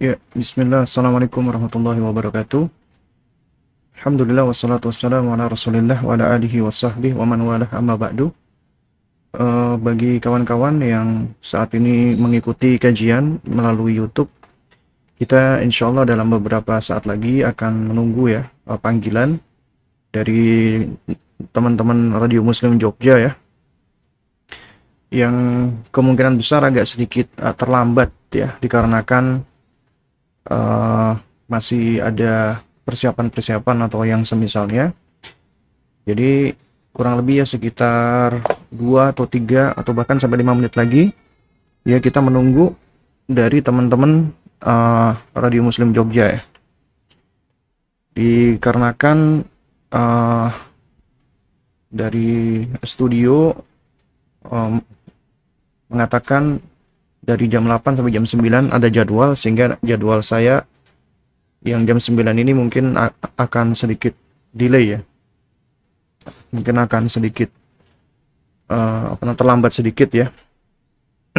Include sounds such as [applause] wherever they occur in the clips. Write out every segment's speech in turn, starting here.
Ya, bismillah. Assalamualaikum warahmatullahi wabarakatuh. Alhamdulillah wassalatu wassalamu ala rasulillah wa ala alihi wa sahbihi wa man walah amma ba'du. Uh, bagi kawan-kawan yang saat ini mengikuti kajian melalui YouTube, kita insya Allah dalam beberapa saat lagi akan menunggu ya uh, panggilan dari teman-teman Radio Muslim Jogja ya, yang kemungkinan besar agak sedikit uh, terlambat ya dikarenakan uh, masih ada persiapan-persiapan atau yang semisalnya. Jadi kurang lebih ya sekitar 2 atau 3 atau bahkan sampai 5 menit lagi ya kita menunggu dari teman-teman uh, Radio Muslim Jogja ya. Dikarenakan uh, dari studio um, mengatakan dari jam 8 sampai jam 9 ada jadwal sehingga jadwal saya yang jam 9 ini mungkin akan sedikit delay ya. Mungkin akan sedikit uh, terlambat sedikit ya.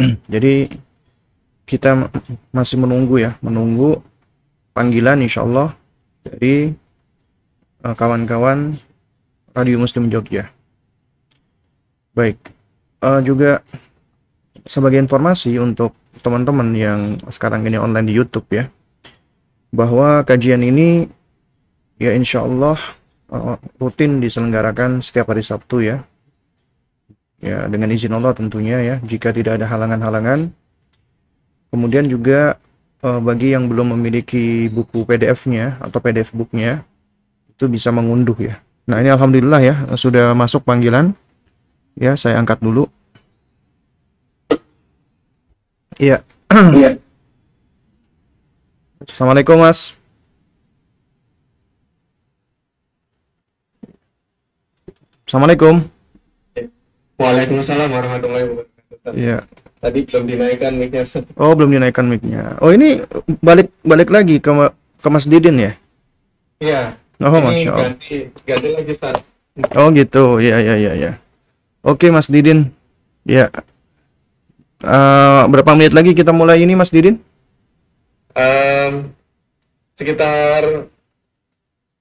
[clears throat] Jadi kita masih menunggu ya menunggu panggilan insya Allah dari uh, kawan-kawan Radio Muslim Jogja. Baik uh, juga sebagai informasi untuk teman-teman yang sekarang ini online di YouTube ya, bahwa kajian ini ya insya Allah uh, rutin diselenggarakan setiap hari Sabtu ya, ya dengan izin Allah tentunya ya, jika tidak ada halangan-halangan. Kemudian juga uh, bagi yang belum memiliki buku PDF-nya atau PDF booknya itu bisa mengunduh ya. Nah ini alhamdulillah ya sudah masuk panggilan. Ya saya angkat dulu. Iya. Iya. Assalamualaikum Mas. Assalamualaikum. Waalaikumsalam warahmatullahi wabarakatuh. Iya. Tadi belum dinaikkan mic-nya. Oh, belum dinaikkan mic-nya. Oh, ini balik balik lagi ke ke Mas Didin ya? Iya. Oh, ini Masya Allah. ganti ganti lagi Ustaz. Oh, gitu. Iya, iya, iya, ya. Oke, Mas Didin. Ya, Uh, berapa menit lagi kita mulai ini, Mas Didin? Um, sekitar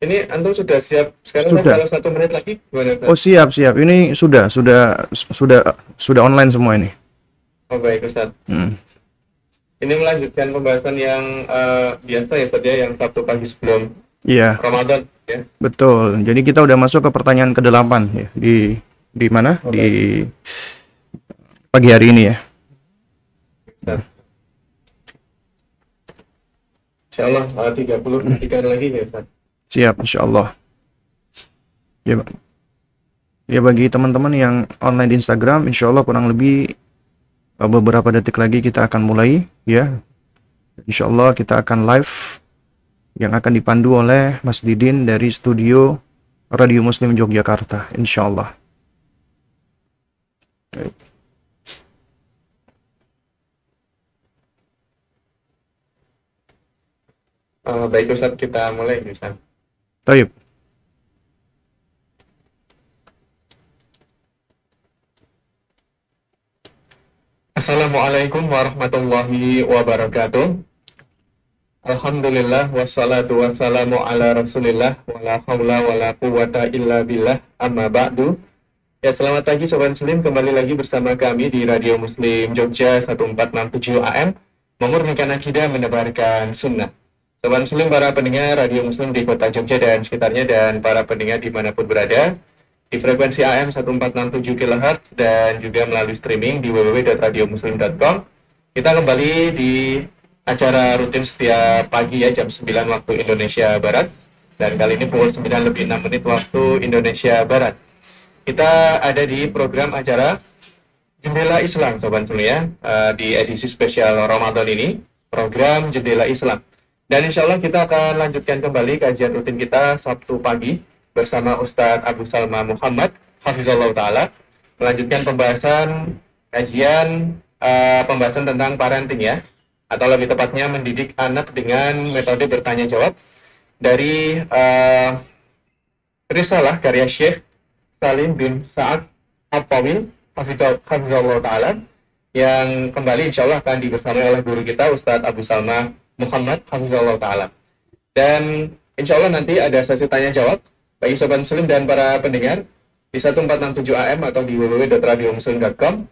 ini antum sudah siap sekarang Sudah. kalau satu menit lagi gimana Ustaz? Oh, siap, siap. Ini sudah, sudah, sudah, sudah online semua ini. Oh baik Ustaz. Hmm. Ini melanjutkan pembahasan yang eh, biasa ya Ustaz ya yang Sabtu pagi sebelum Iya, Ramadan ya. betul. Jadi kita udah masuk ke pertanyaan ke-8 ya. Di di mana? Oke. Di pagi hari ini ya. Ustaz. Insya Allah eh, 30 detik lagi ya Ustaz. Siap, insya Allah. Ya, ya bagi teman-teman yang online di Instagram, insya Allah kurang lebih uh, beberapa detik lagi kita akan mulai, ya. Insya Allah kita akan live yang akan dipandu oleh Mas Didin dari studio Radio Muslim Yogyakarta, insya Allah. Baik. Eh, baik Ustaz kita mulai Ustaz. Taib. Assalamualaikum warahmatullahi wabarakatuh. Alhamdulillah wassalatu wassalamu ala rasulillah wala hawla wala quwata illa billah amma ba'du Ya selamat pagi Sobat Muslim kembali lagi bersama kami di Radio Muslim Jogja 1467 AM Memurnikan akidah menebarkan sunnah Sobat Muslim para pendengar Radio Muslim di kota Jogja dan sekitarnya dan para pendengar di mana pun berada di frekuensi AM 1467 kHz dan juga melalui streaming di www.radiomuslim.com. Kita kembali di acara rutin setiap pagi ya jam 9 waktu Indonesia Barat dan kali ini pukul 9 lebih 6 menit waktu Indonesia Barat. Kita ada di program acara Jendela Islam Sobat Muslim ya eh, di edisi spesial Ramadan ini program Jendela Islam. Dan insya Allah kita akan lanjutkan kembali kajian rutin kita Sabtu pagi bersama Ustadz Abu Salma Muhammad Hafizullah Ta'ala melanjutkan pembahasan kajian eh, pembahasan tentang parenting ya. Atau lebih tepatnya mendidik anak dengan metode bertanya jawab dari eh, risalah karya Syekh Salim bin Sa'ad At-Tawil Hafizullah Ta'ala yang kembali insya Allah akan dibersamai oleh guru kita Ustadz Abu Salma Muhammad Hafizullah Ta'ala. Dan insya Allah nanti ada sesi tanya jawab bagi Sobat Muslim dan para pendengar di 1467 AM atau di www.radiomuslim.com.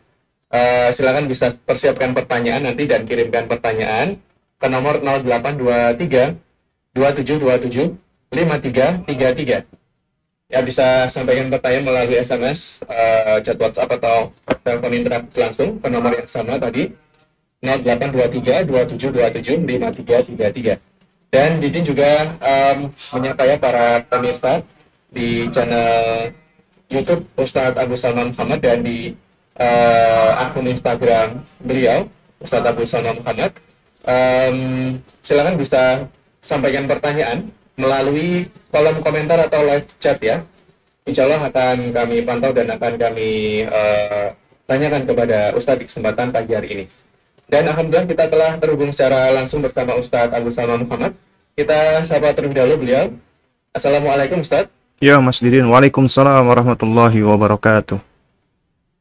Uh, silakan bisa persiapkan pertanyaan nanti dan kirimkan pertanyaan ke nomor 0823 2727 5333 ya bisa sampaikan pertanyaan melalui SMS, uh, chat WhatsApp atau telepon interaktif langsung ke nomor yang sama tadi 0823 2727 5333. Dan Didin juga um, menyapa ya para pemirsa di channel YouTube Ustadz Abu Salman Muhammad dan di uh, akun Instagram beliau Ustadz Abu Salman Muhammad. Um, silakan bisa sampaikan pertanyaan melalui kolom komentar atau live chat ya. Insya Allah akan kami pantau dan akan kami uh, tanyakan kepada Ustadz di kesempatan pagi hari ini. Dan Alhamdulillah kita telah terhubung secara langsung bersama Ustadz Agus Salma Muhammad. Kita sapa terlebih dahulu beliau. Assalamualaikum Ustadz. Ya Mas Didin, Waalaikumsalam warahmatullahi wabarakatuh.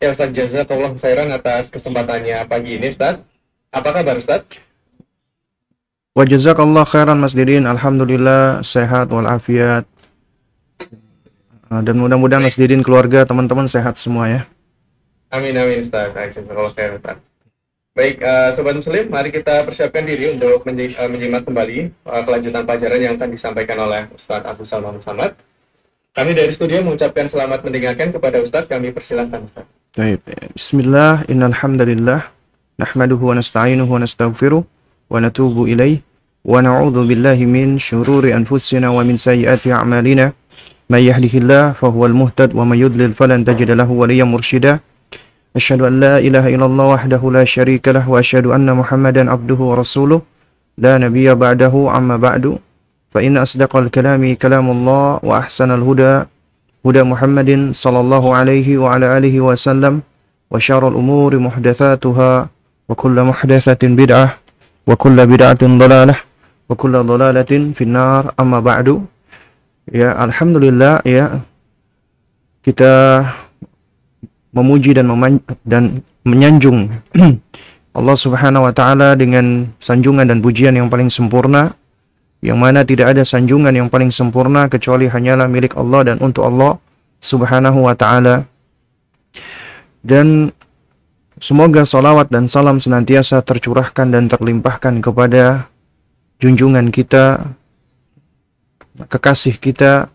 Ya Ustadz Jazakallah khairan atas kesempatannya pagi ini Ustadz. Apa kabar Ustadz? Wa jazakallah khairan Mas Didin. Alhamdulillah sehat walafiat. Dan mudah-mudahan Mas Didin keluarga teman-teman sehat semua ya. Amin amin Ustaz. Jazakallah khairan Ustaz. Baik, uh, Sobat Muslim, mari kita persiapkan diri untuk menyi uh, eh, menyimak kembali uh, kelanjutan pelajaran yang akan disampaikan oleh Ustadz Abu Salman Muhammad. Kami dari studio mengucapkan selamat mendengarkan kepada Ustadz, kami persilahkan Ustadz. Baik, Bismillah, innalhamdulillah, nahmaduhu wa nasta'inuhu wa nasta'gfiruh, wa natubu ilaih, wa na'udhu billahi min syururi anfusina wa min sayyati a'malina, man yahdihillah fahuwal muhtad, wa mayudlil falan tajidalahu waliyam أشهد أن لا إله إلا الله وحده لا شريك له وأشهد أن محمدا عبده ورسوله. لا نبي بعده عما بعد. فإن أصدق الكلام كلام الله وأحسن الهدى هدى محمد صلى الله عليه وعلى آله وسلم وشر الأمور محدثاتها وكل محدثة بدعة wa kulla bid'atin dalalah wa kulla dalalatin finnar amma ba'du ya alhamdulillah ya kita memuji dan dan menyanjung [clears throat] Allah Subhanahu wa taala dengan sanjungan dan pujian yang paling sempurna yang mana tidak ada sanjungan yang paling sempurna kecuali hanyalah milik Allah dan untuk Allah Subhanahu wa taala. Dan Semoga salawat dan salam senantiasa tercurahkan dan terlimpahkan kepada junjungan kita, kekasih kita,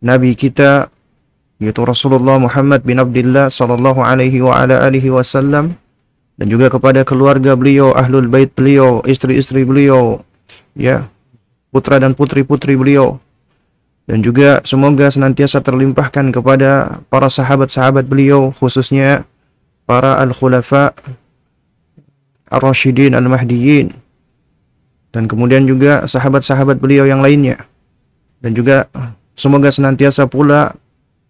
Nabi kita, yaitu Rasulullah Muhammad bin Abdullah sallallahu alaihi wa ala alihi wasallam. Dan juga kepada keluarga beliau, ahlul bait beliau, istri-istri beliau, ya, putra dan putri-putri beliau. Dan juga semoga senantiasa terlimpahkan kepada para sahabat-sahabat beliau khususnya para al-khulafa ar-rasyidin al-mahdiyin dan kemudian juga sahabat-sahabat beliau yang lainnya. Dan juga semoga senantiasa pula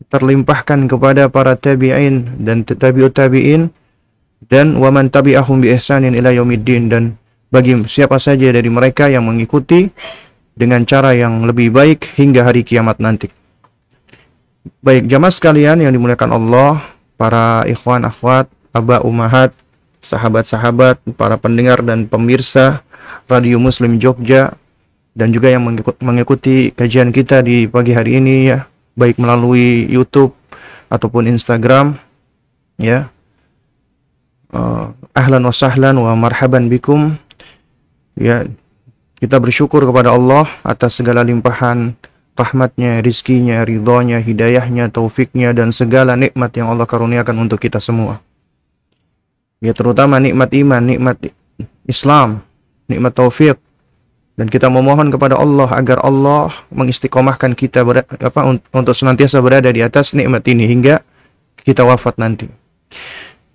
terlimpahkan kepada para tabi'in dan tabi'ut tabi'in dan waman tabi'ahum bi ihsanin ila yaumiddin dan bagi siapa saja dari mereka yang mengikuti dengan cara yang lebih baik hingga hari kiamat nanti. Baik jamaah sekalian yang dimuliakan Allah, para ikhwan akhwat, aba umahat, sahabat-sahabat, para pendengar dan pemirsa Radio Muslim Jogja dan juga yang mengikuti kajian kita di pagi hari ini ya, baik melalui YouTube ataupun Instagram ya. Uh, ahlan wa sahlan wa marhaban bikum. Ya, kita bersyukur kepada Allah atas segala limpahan rahmatnya, rizkinya, ridhonya, hidayahnya, taufiknya, dan segala nikmat yang Allah karuniakan untuk kita semua. Ya terutama nikmat iman, nikmat Islam, nikmat taufik. Dan kita memohon kepada Allah agar Allah mengistiqomahkan kita berada, apa, untuk senantiasa berada di atas nikmat ini hingga kita wafat nanti.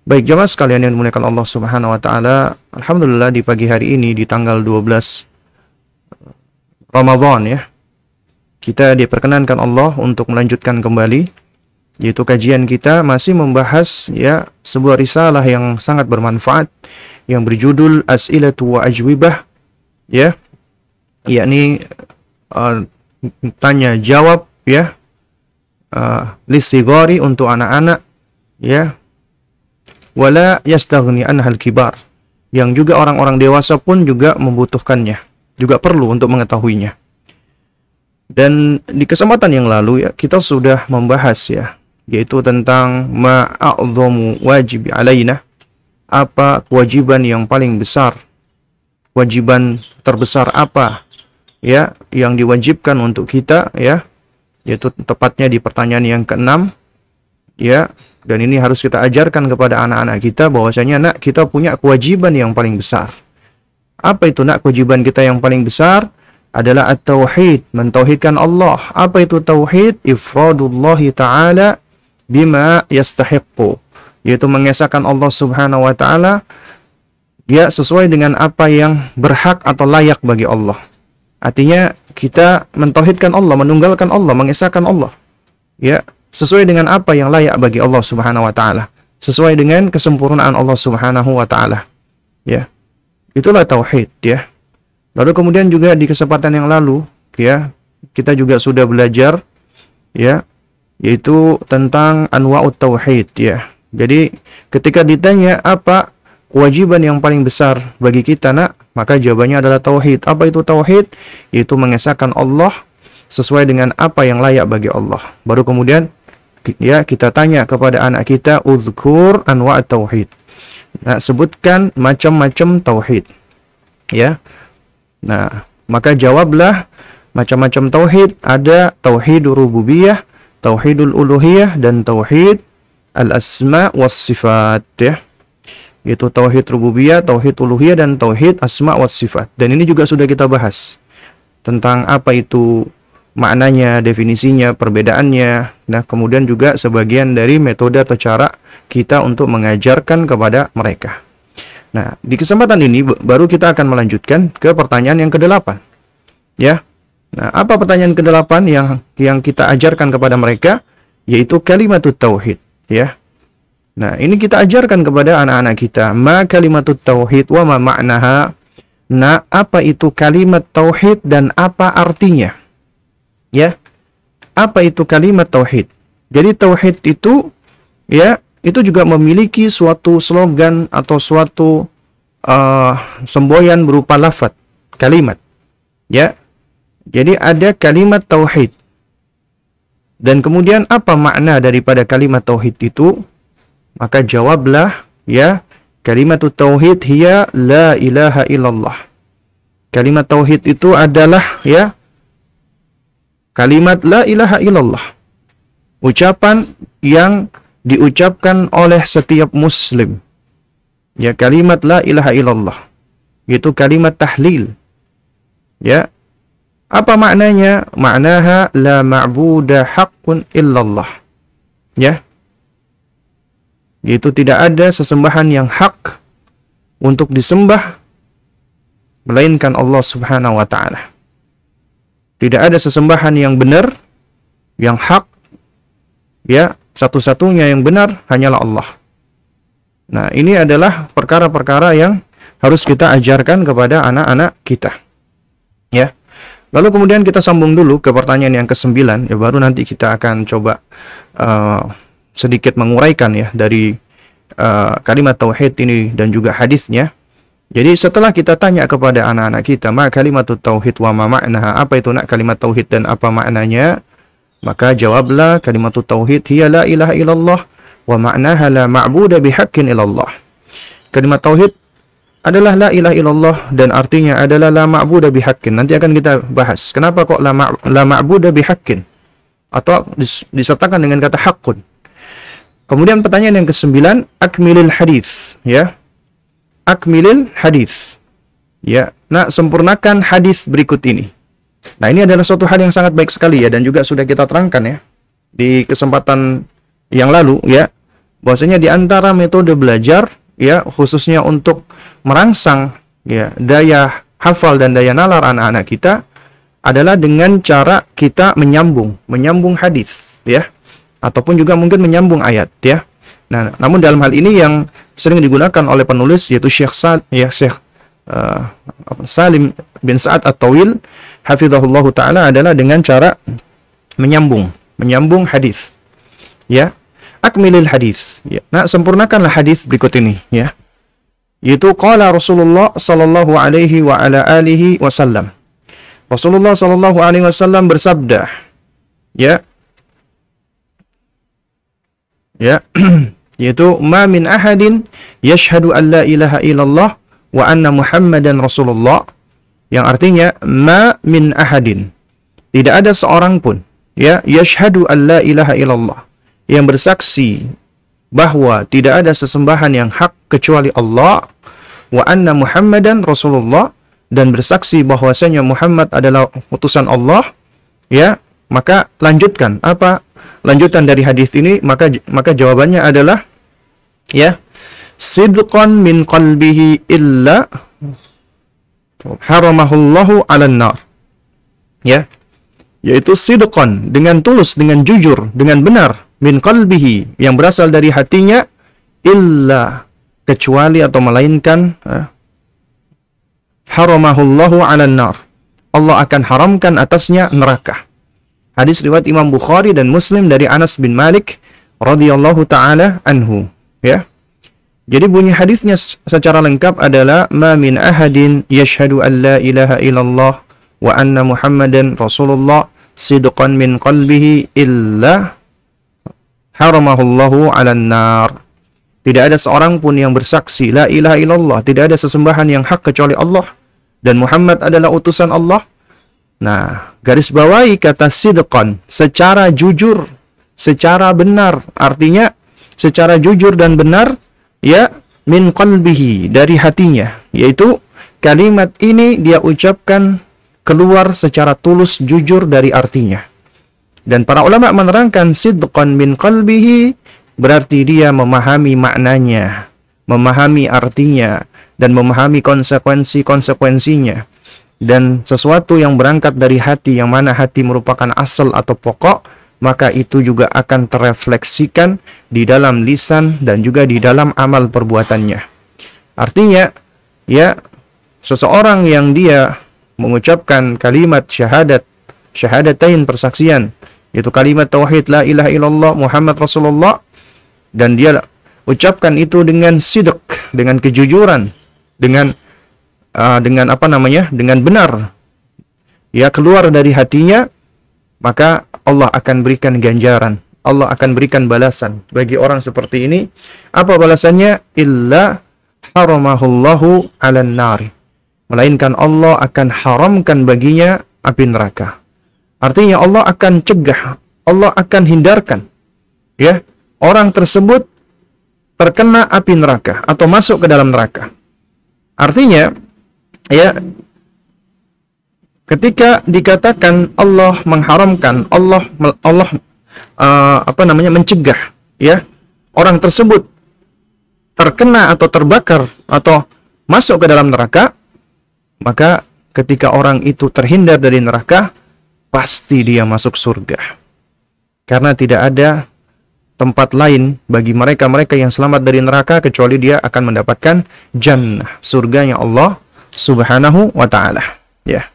Baik jemaah sekalian yang dimuliakan Allah Subhanahu wa taala, alhamdulillah di pagi hari ini di tanggal 12 Ramadan ya, kita diperkenankan Allah untuk melanjutkan kembali yaitu kajian kita masih membahas ya sebuah risalah yang sangat bermanfaat yang berjudul As'ilatu wa Ajwibah ya yakni uh, tanya jawab ya. Uh, lisigori untuk anak-anak ya. Wala yastaghni anhal kibar. Yang juga orang-orang dewasa pun juga membutuhkannya, juga perlu untuk mengetahuinya. Dan di kesempatan yang lalu ya kita sudah membahas ya yaitu tentang ma'adhamu wajib alaina. Apa kewajiban yang paling besar? Kewajiban terbesar apa ya yang diwajibkan untuk kita ya yaitu tepatnya di pertanyaan yang keenam ya dan ini harus kita ajarkan kepada anak-anak kita bahwasanya nak kita punya kewajiban yang paling besar apa itu nak kewajiban kita yang paling besar adalah at-tauhid, mentauhidkan Allah. Apa itu tauhid? Ifradullah taala bima yastahiqqu, yaitu mengesahkan Allah Subhanahu wa taala ya sesuai dengan apa yang berhak atau layak bagi Allah. Artinya kita mentauhidkan Allah, menunggalkan Allah, mengesahkan Allah. Ya, sesuai dengan apa yang layak bagi Allah Subhanahu wa taala, sesuai dengan kesempurnaan Allah Subhanahu wa taala. Ya. Itulah tauhid ya. Lalu kemudian juga di kesempatan yang lalu ya kita juga sudah belajar ya yaitu tentang anwa'ut tauhid ya. Jadi ketika ditanya apa kewajiban yang paling besar bagi kita nak, maka jawabannya adalah tauhid. Apa itu tauhid? Yaitu mengesahkan Allah sesuai dengan apa yang layak bagi Allah. Baru kemudian ya kita tanya kepada anak kita uzkur anwa'ut tauhid. Nah, sebutkan macam-macam tauhid. Ya. Nah, maka jawablah macam-macam tauhid, ada tauhid rububiyah, tauhidul uluhiyah dan tauhid al-asma was sifat ya. Itu tauhid rububiyah, tauhid uluhiyah dan tauhid asma was sifat. Dan ini juga sudah kita bahas tentang apa itu maknanya, definisinya, perbedaannya. Nah, kemudian juga sebagian dari metode atau cara kita untuk mengajarkan kepada mereka. Nah, di kesempatan ini baru kita akan melanjutkan ke pertanyaan yang kedelapan. Ya. Nah, apa pertanyaan kedelapan yang yang kita ajarkan kepada mereka? Yaitu kalimat tauhid, ya. Nah, ini kita ajarkan kepada anak-anak kita, ma kalimat tauhid wa ma maknaha. Nah, apa itu kalimat tauhid dan apa artinya? Ya. Apa itu kalimat tauhid? Jadi tauhid itu ya itu juga memiliki suatu slogan atau suatu uh, semboyan berupa lafaz kalimat ya jadi ada kalimat tauhid dan kemudian apa makna daripada kalimat tauhid itu maka jawablah ya kalimat tauhid hiya la ilaha illallah kalimat tauhid itu adalah ya kalimat la ilaha illallah ucapan yang diucapkan oleh setiap muslim. Ya kalimat la ilaha illallah. Itu kalimat tahlil. Ya. Apa maknanya? Maknaha la ma'buda haqqun illallah. Ya. Itu tidak ada sesembahan yang hak untuk disembah melainkan Allah Subhanahu wa taala. Tidak ada sesembahan yang benar yang hak ya satu-satunya yang benar hanyalah Allah. Nah, ini adalah perkara-perkara yang harus kita ajarkan kepada anak-anak kita. Ya. Lalu kemudian kita sambung dulu ke pertanyaan yang kesembilan, ya baru nanti kita akan coba uh, sedikit menguraikan ya dari uh, kalimat tauhid ini dan juga hadisnya. Jadi setelah kita tanya kepada anak-anak kita, ma kalimat tauhid wa ma apa itu nak kalimat tauhid dan apa maknanya? Maka jawablah kalimat tauhid hiya la ilaha illallah wa ma'naha la ma'budu bihaqqin illallah. Kalimat tauhid adalah la ilaha illallah dan artinya adalah la ma'budu bihaqqin. Nanti akan kita bahas. Kenapa kok la, ma la ma'budu bihaqqin? Atau dis disertakan dengan kata haqqun. Kemudian pertanyaan yang kesembilan, akmilil hadis, ya. Akmilil hadis. Ya, nah sempurnakan hadis berikut ini. Nah, ini adalah suatu hal yang sangat baik sekali ya dan juga sudah kita terangkan ya di kesempatan yang lalu ya bahwasanya di antara metode belajar ya khususnya untuk merangsang ya daya hafal dan daya nalar anak-anak kita adalah dengan cara kita menyambung, menyambung hadis ya ataupun juga mungkin menyambung ayat ya. Nah, namun dalam hal ini yang sering digunakan oleh penulis yaitu Syekh Sa'ad ya Syekh uh, Salim bin Sa'ad At-Tawil hafizahullah taala adalah dengan cara menyambung, menyambung hadis. Ya. akmilil hadis. Ya. Nah, sempurnakanlah hadis berikut ini ya. Yaitu qala Rasulullah sallallahu alaihi wa ala alihi wasallam. Rasulullah sallallahu alaihi wasallam bersabda, ya. Ya. [clears throat] yaitu ma min ahadin yashhadu an la ilaha illallah wa anna muhammadan rasulullah. Yang artinya ma min ahadin. Tidak ada seorang pun ya yashhadu an la ilaha illallah. Yang bersaksi bahwa tidak ada sesembahan yang hak kecuali Allah wa anna muhammadan rasulullah dan bersaksi bahwasanya Muhammad adalah utusan Allah ya maka lanjutkan apa lanjutan dari hadis ini maka maka jawabannya adalah ya sidqan min qalbihi illa haramahullahu 'alan nar ya yaitu sidqan dengan tulus dengan jujur dengan benar min qalbihi yang berasal dari hatinya illa kecuali atau melainkan haramahullahu 'alan nar Allah akan haramkan atasnya neraka hadis riwayat Imam Bukhari dan Muslim dari Anas bin Malik radhiyallahu taala anhu ya. Jadi bunyi hadisnya secara lengkap adalah ma min ahadin yashhadu an la ilaha illallah wa anna muhammadan rasulullah sidqan min qalbihi illa haramahullahu 'alan nar tidak ada seorang pun yang bersaksi la ilaha illallah. Tidak ada sesembahan yang hak kecuali Allah. Dan Muhammad adalah utusan Allah. Nah garis bawahi kata sidqan secara jujur secara benar. Artinya secara jujur dan benar ya min qalbihi dari hatinya. Yaitu kalimat ini dia ucapkan keluar secara tulus jujur dari artinya. Dan para ulama menerangkan sidqan min qalbihi berarti dia memahami maknanya memahami artinya dan memahami konsekuensi-konsekuensinya dan sesuatu yang berangkat dari hati yang mana hati merupakan asal atau pokok maka itu juga akan terefleksikan di dalam lisan dan juga di dalam amal perbuatannya. Artinya, ya, seseorang yang dia mengucapkan kalimat syahadat, syahadatain persaksian, yaitu kalimat tauhid la ilaha illallah Muhammad Rasulullah dan dia ucapkan itu dengan sidq, dengan kejujuran, dengan uh, dengan apa namanya? dengan benar. Ya keluar dari hatinya, maka Allah akan berikan ganjaran. Allah akan berikan balasan bagi orang seperti ini. Apa balasannya? Illa haramahullahu ala nari. Melainkan Allah akan haramkan baginya api neraka. Artinya Allah akan cegah, Allah akan hindarkan ya orang tersebut terkena api neraka atau masuk ke dalam neraka. Artinya ya. Ketika dikatakan Allah mengharamkan Allah Allah uh, apa namanya mencegah ya orang tersebut terkena atau terbakar atau masuk ke dalam neraka maka ketika orang itu terhindar dari neraka pasti dia masuk surga. Karena tidak ada tempat lain bagi mereka-mereka yang selamat dari neraka kecuali dia akan mendapatkan jannah surganya Allah Subhanahu wa taala. Ya.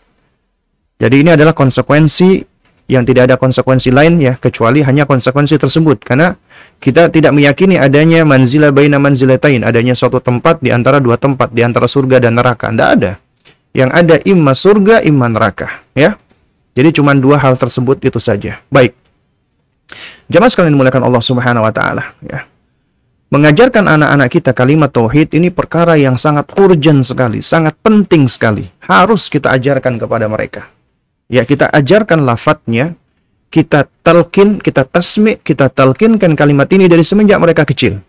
Jadi ini adalah konsekuensi yang tidak ada konsekuensi lain ya kecuali hanya konsekuensi tersebut. Karena kita tidak meyakini adanya manzila baina manzilatain adanya suatu tempat di antara dua tempat di antara surga dan neraka. Tidak ada. Yang ada imma surga imma neraka. Ya. Jadi cuma dua hal tersebut itu saja. Baik. Jamaah sekalian dimuliakan Allah Subhanahu wa taala. Ya mengajarkan anak-anak kita kalimat tauhid ini perkara yang sangat urgent sekali sangat penting sekali harus kita ajarkan kepada mereka ya kita ajarkan lafadznya, kita talkin, kita tasmi, kita talkinkan kalimat ini dari semenjak mereka kecil.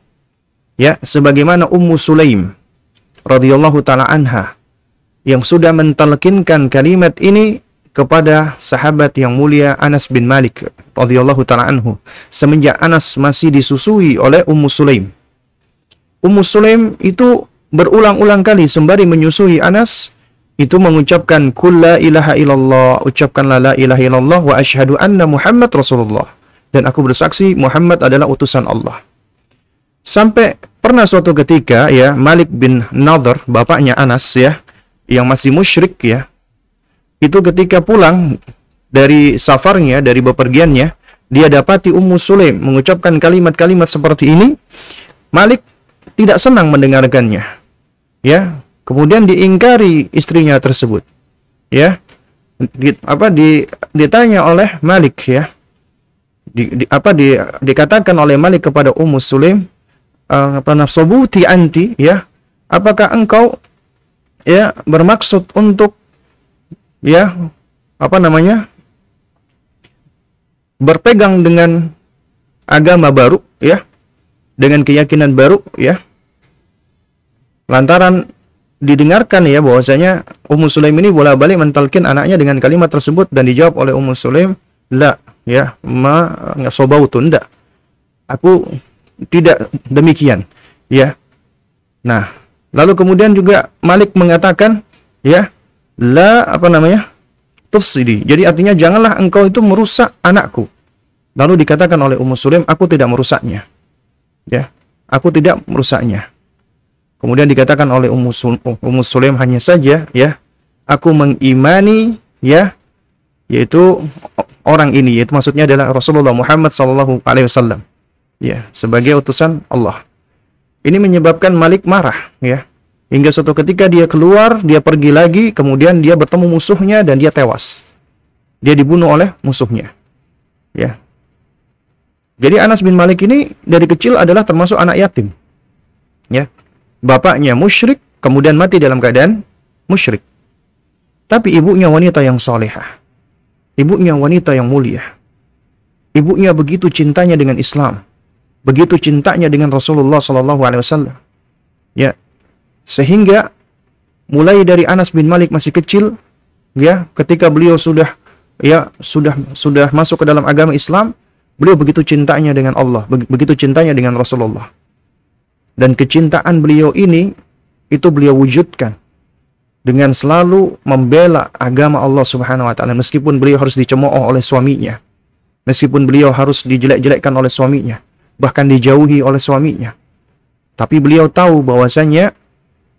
Ya, sebagaimana Ummu Sulaim radhiyallahu taala anha yang sudah mentalkinkan kalimat ini kepada sahabat yang mulia Anas bin Malik radhiyallahu taala anhu semenjak Anas masih disusui oleh Ummu Sulaim. Ummu Sulaim itu berulang-ulang kali sembari menyusui Anas itu mengucapkan kulla ilaha illallah ucapkanlah la ilaha illallah wa asyhadu anna Muhammad Rasulullah dan aku bersaksi Muhammad adalah utusan Allah sampai pernah suatu ketika ya Malik bin Nadhr bapaknya Anas ya yang masih musyrik ya itu ketika pulang dari safarnya dari bepergiannya dia dapati Ummu Sulaim mengucapkan kalimat-kalimat seperti ini, Malik tidak senang mendengarkannya. Ya, kemudian diingkari istrinya tersebut. Ya. Di, apa di ditanya oleh Malik ya. Di, di, apa di, dikatakan oleh Malik kepada Ummu Sulaim uh, apa nafsubuti anti ya apakah engkau ya bermaksud untuk ya apa namanya? Berpegang dengan agama baru ya. Dengan keyakinan baru ya. Lantaran didengarkan ya bahwasanya Ummu Sulaim ini bolak-balik mentalkin anaknya dengan kalimat tersebut dan dijawab oleh Ummu Sulaim la ya ma sobautun ndak aku tidak demikian ya. Nah lalu kemudian juga Malik mengatakan ya la apa namanya tufsidi. Jadi artinya janganlah engkau itu merusak anakku. Lalu dikatakan oleh Ummu Sulaim, aku tidak merusaknya. Ya, aku tidak merusaknya. Kemudian dikatakan oleh Ummu, Ummu Sulaim hanya saja, ya, aku mengimani, ya, yaitu orang ini, yaitu maksudnya adalah Rasulullah Muhammad Sallallahu Alaihi Wasallam, ya, sebagai utusan Allah. Ini menyebabkan Malik marah, ya, Hingga suatu ketika dia keluar, dia pergi lagi, kemudian dia bertemu musuhnya dan dia tewas. Dia dibunuh oleh musuhnya. Ya. Jadi Anas bin Malik ini dari kecil adalah termasuk anak yatim. Ya. Bapaknya musyrik, kemudian mati dalam keadaan musyrik. Tapi ibunya wanita yang solehah. Ibunya wanita yang mulia. Ibunya begitu cintanya dengan Islam. Begitu cintanya dengan Rasulullah Sallallahu Alaihi Wasallam. Ya, sehingga mulai dari Anas bin Malik masih kecil ya, ketika beliau sudah ya sudah sudah masuk ke dalam agama Islam, beliau begitu cintanya dengan Allah, begitu cintanya dengan Rasulullah. Dan kecintaan beliau ini itu beliau wujudkan dengan selalu membela agama Allah Subhanahu wa taala meskipun beliau harus dicemooh oleh suaminya. Meskipun beliau harus dijelek-jelekkan oleh suaminya, bahkan dijauhi oleh suaminya. Tapi beliau tahu bahwasanya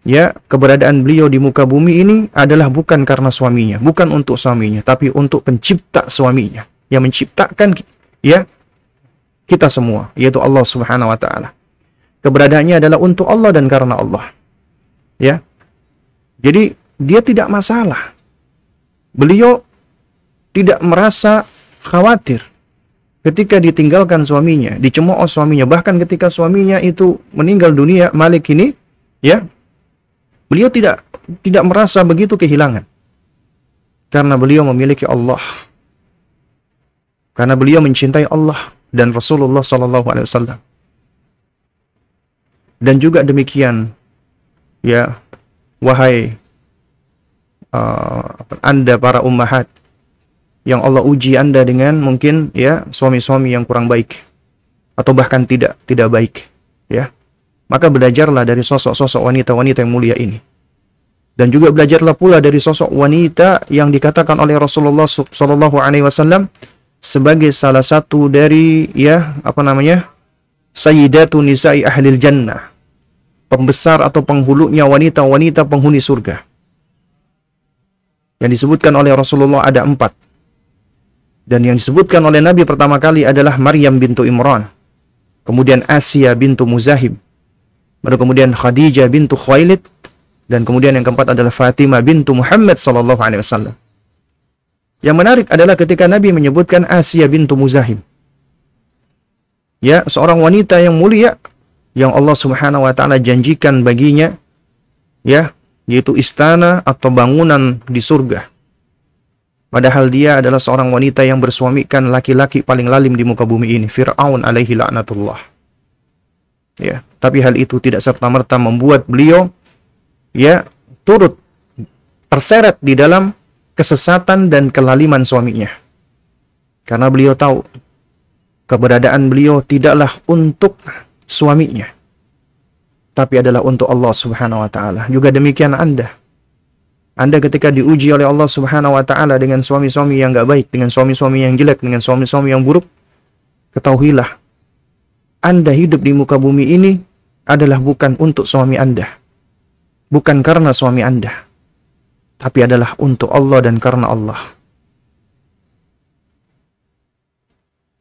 ya keberadaan beliau di muka bumi ini adalah bukan karena suaminya, bukan untuk suaminya, tapi untuk pencipta suaminya yang menciptakan ya kita semua, yaitu Allah Subhanahu wa taala. Keberadaannya adalah untuk Allah dan karena Allah. Ya. Jadi dia tidak masalah. Beliau tidak merasa khawatir ketika ditinggalkan suaminya, dicemooh suaminya, bahkan ketika suaminya itu meninggal dunia, Malik ini ya Beliau tidak tidak merasa begitu kehilangan. Karena beliau memiliki Allah. Karena beliau mencintai Allah dan Rasulullah sallallahu alaihi wasallam. Dan juga demikian ya wahai uh, Anda para ummahat yang Allah uji Anda dengan mungkin ya suami-suami yang kurang baik atau bahkan tidak tidak baik ya maka belajarlah dari sosok-sosok wanita-wanita yang mulia ini. Dan juga belajarlah pula dari sosok wanita yang dikatakan oleh Rasulullah Shallallahu Alaihi Wasallam sebagai salah satu dari ya apa namanya? Sayyidatu Nisa'i Ahlil Jannah. Pembesar atau penghulunya wanita-wanita penghuni surga. Yang disebutkan oleh Rasulullah ada empat. Dan yang disebutkan oleh Nabi pertama kali adalah Maryam bintu Imran. Kemudian Asia bintu Muzahib Baru kemudian Khadijah bintu Khuwailid dan kemudian yang keempat adalah Fatimah bintu Muhammad sallallahu alaihi wasallam. Yang menarik adalah ketika Nabi menyebutkan Asia bintu Muzahim. Ya, seorang wanita yang mulia yang Allah Subhanahu wa taala janjikan baginya ya, yaitu istana atau bangunan di surga. Padahal dia adalah seorang wanita yang bersuamikan laki-laki paling lalim di muka bumi ini, Fir'aun alaihi laknatullah. Ya, tapi hal itu tidak serta-merta membuat beliau ya turut terseret di dalam kesesatan dan kelaliman suaminya. Karena beliau tahu keberadaan beliau tidaklah untuk suaminya, tapi adalah untuk Allah Subhanahu wa taala. Juga demikian Anda. Anda ketika diuji oleh Allah Subhanahu wa taala dengan suami-suami yang gak baik, dengan suami-suami yang jelek, dengan suami-suami yang buruk, ketahuilah anda hidup di muka bumi ini adalah bukan untuk suami Anda. Bukan karena suami Anda. Tapi adalah untuk Allah dan karena Allah.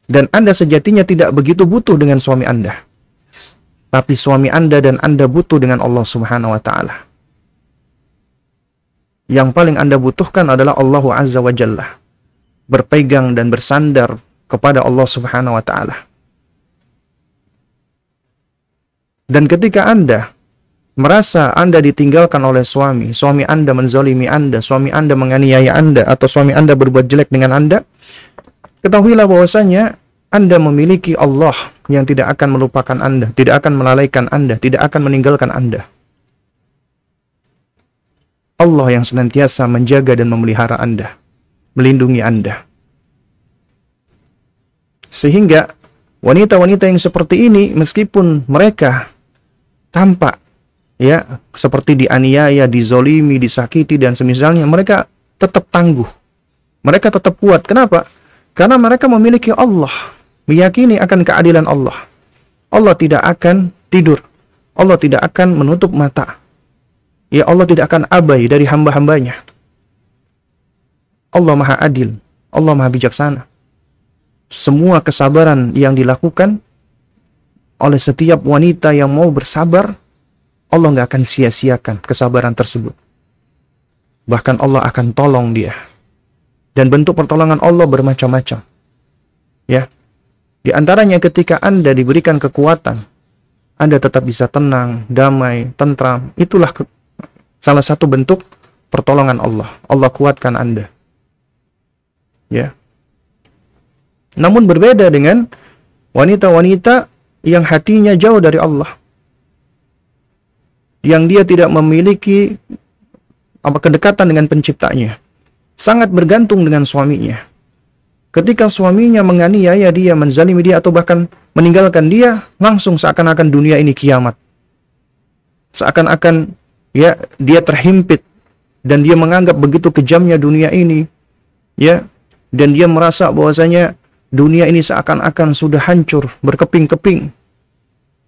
Dan Anda sejatinya tidak begitu butuh dengan suami Anda. Tapi suami Anda dan Anda butuh dengan Allah Subhanahu wa taala. Yang paling Anda butuhkan adalah Allah Azza wa Jalla. Berpegang dan bersandar kepada Allah Subhanahu wa taala. Dan ketika Anda merasa Anda ditinggalkan oleh suami, suami Anda menzolimi Anda, suami Anda menganiaya Anda, atau suami Anda berbuat jelek dengan Anda, ketahuilah bahwasanya Anda memiliki Allah yang tidak akan melupakan Anda, tidak akan melalaikan Anda, tidak akan meninggalkan Anda. Allah yang senantiasa menjaga dan memelihara Anda, melindungi Anda. Sehingga wanita-wanita yang seperti ini meskipun mereka tampak ya seperti dianiaya, dizolimi, disakiti dan semisalnya mereka tetap tangguh. Mereka tetap kuat. Kenapa? Karena mereka memiliki Allah, meyakini akan keadilan Allah. Allah tidak akan tidur. Allah tidak akan menutup mata. Ya Allah tidak akan abai dari hamba-hambanya. Allah Maha Adil. Allah Maha Bijaksana. Semua kesabaran yang dilakukan oleh setiap wanita yang mau bersabar, Allah nggak akan sia-siakan kesabaran tersebut. Bahkan Allah akan tolong dia. Dan bentuk pertolongan Allah bermacam-macam. Ya. Di antaranya ketika Anda diberikan kekuatan, Anda tetap bisa tenang, damai, tentram. Itulah salah satu bentuk pertolongan Allah. Allah kuatkan Anda. Ya. Namun berbeda dengan wanita-wanita yang hatinya jauh dari Allah. Yang dia tidak memiliki apa kedekatan dengan penciptanya. Sangat bergantung dengan suaminya. Ketika suaminya menganiaya dia, menzalimi dia atau bahkan meninggalkan dia, langsung seakan-akan dunia ini kiamat. Seakan-akan ya dia terhimpit dan dia menganggap begitu kejamnya dunia ini. Ya, dan dia merasa bahwasanya dunia ini seakan-akan sudah hancur, berkeping-keping.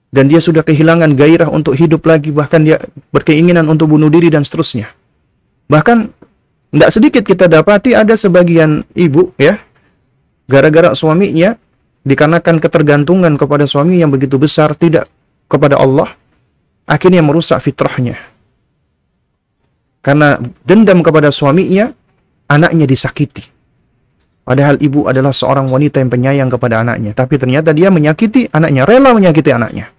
Dan dia sudah kehilangan gairah untuk hidup lagi bahkan dia berkeinginan untuk bunuh diri dan seterusnya. Bahkan tidak sedikit kita dapati ada sebagian ibu ya gara-gara suaminya dikarenakan ketergantungan kepada suami yang begitu besar tidak kepada Allah akhirnya merusak fitrahnya. Karena dendam kepada suaminya anaknya disakiti Padahal ibu adalah seorang wanita yang penyayang kepada anaknya. Tapi ternyata dia menyakiti anaknya, rela menyakiti anaknya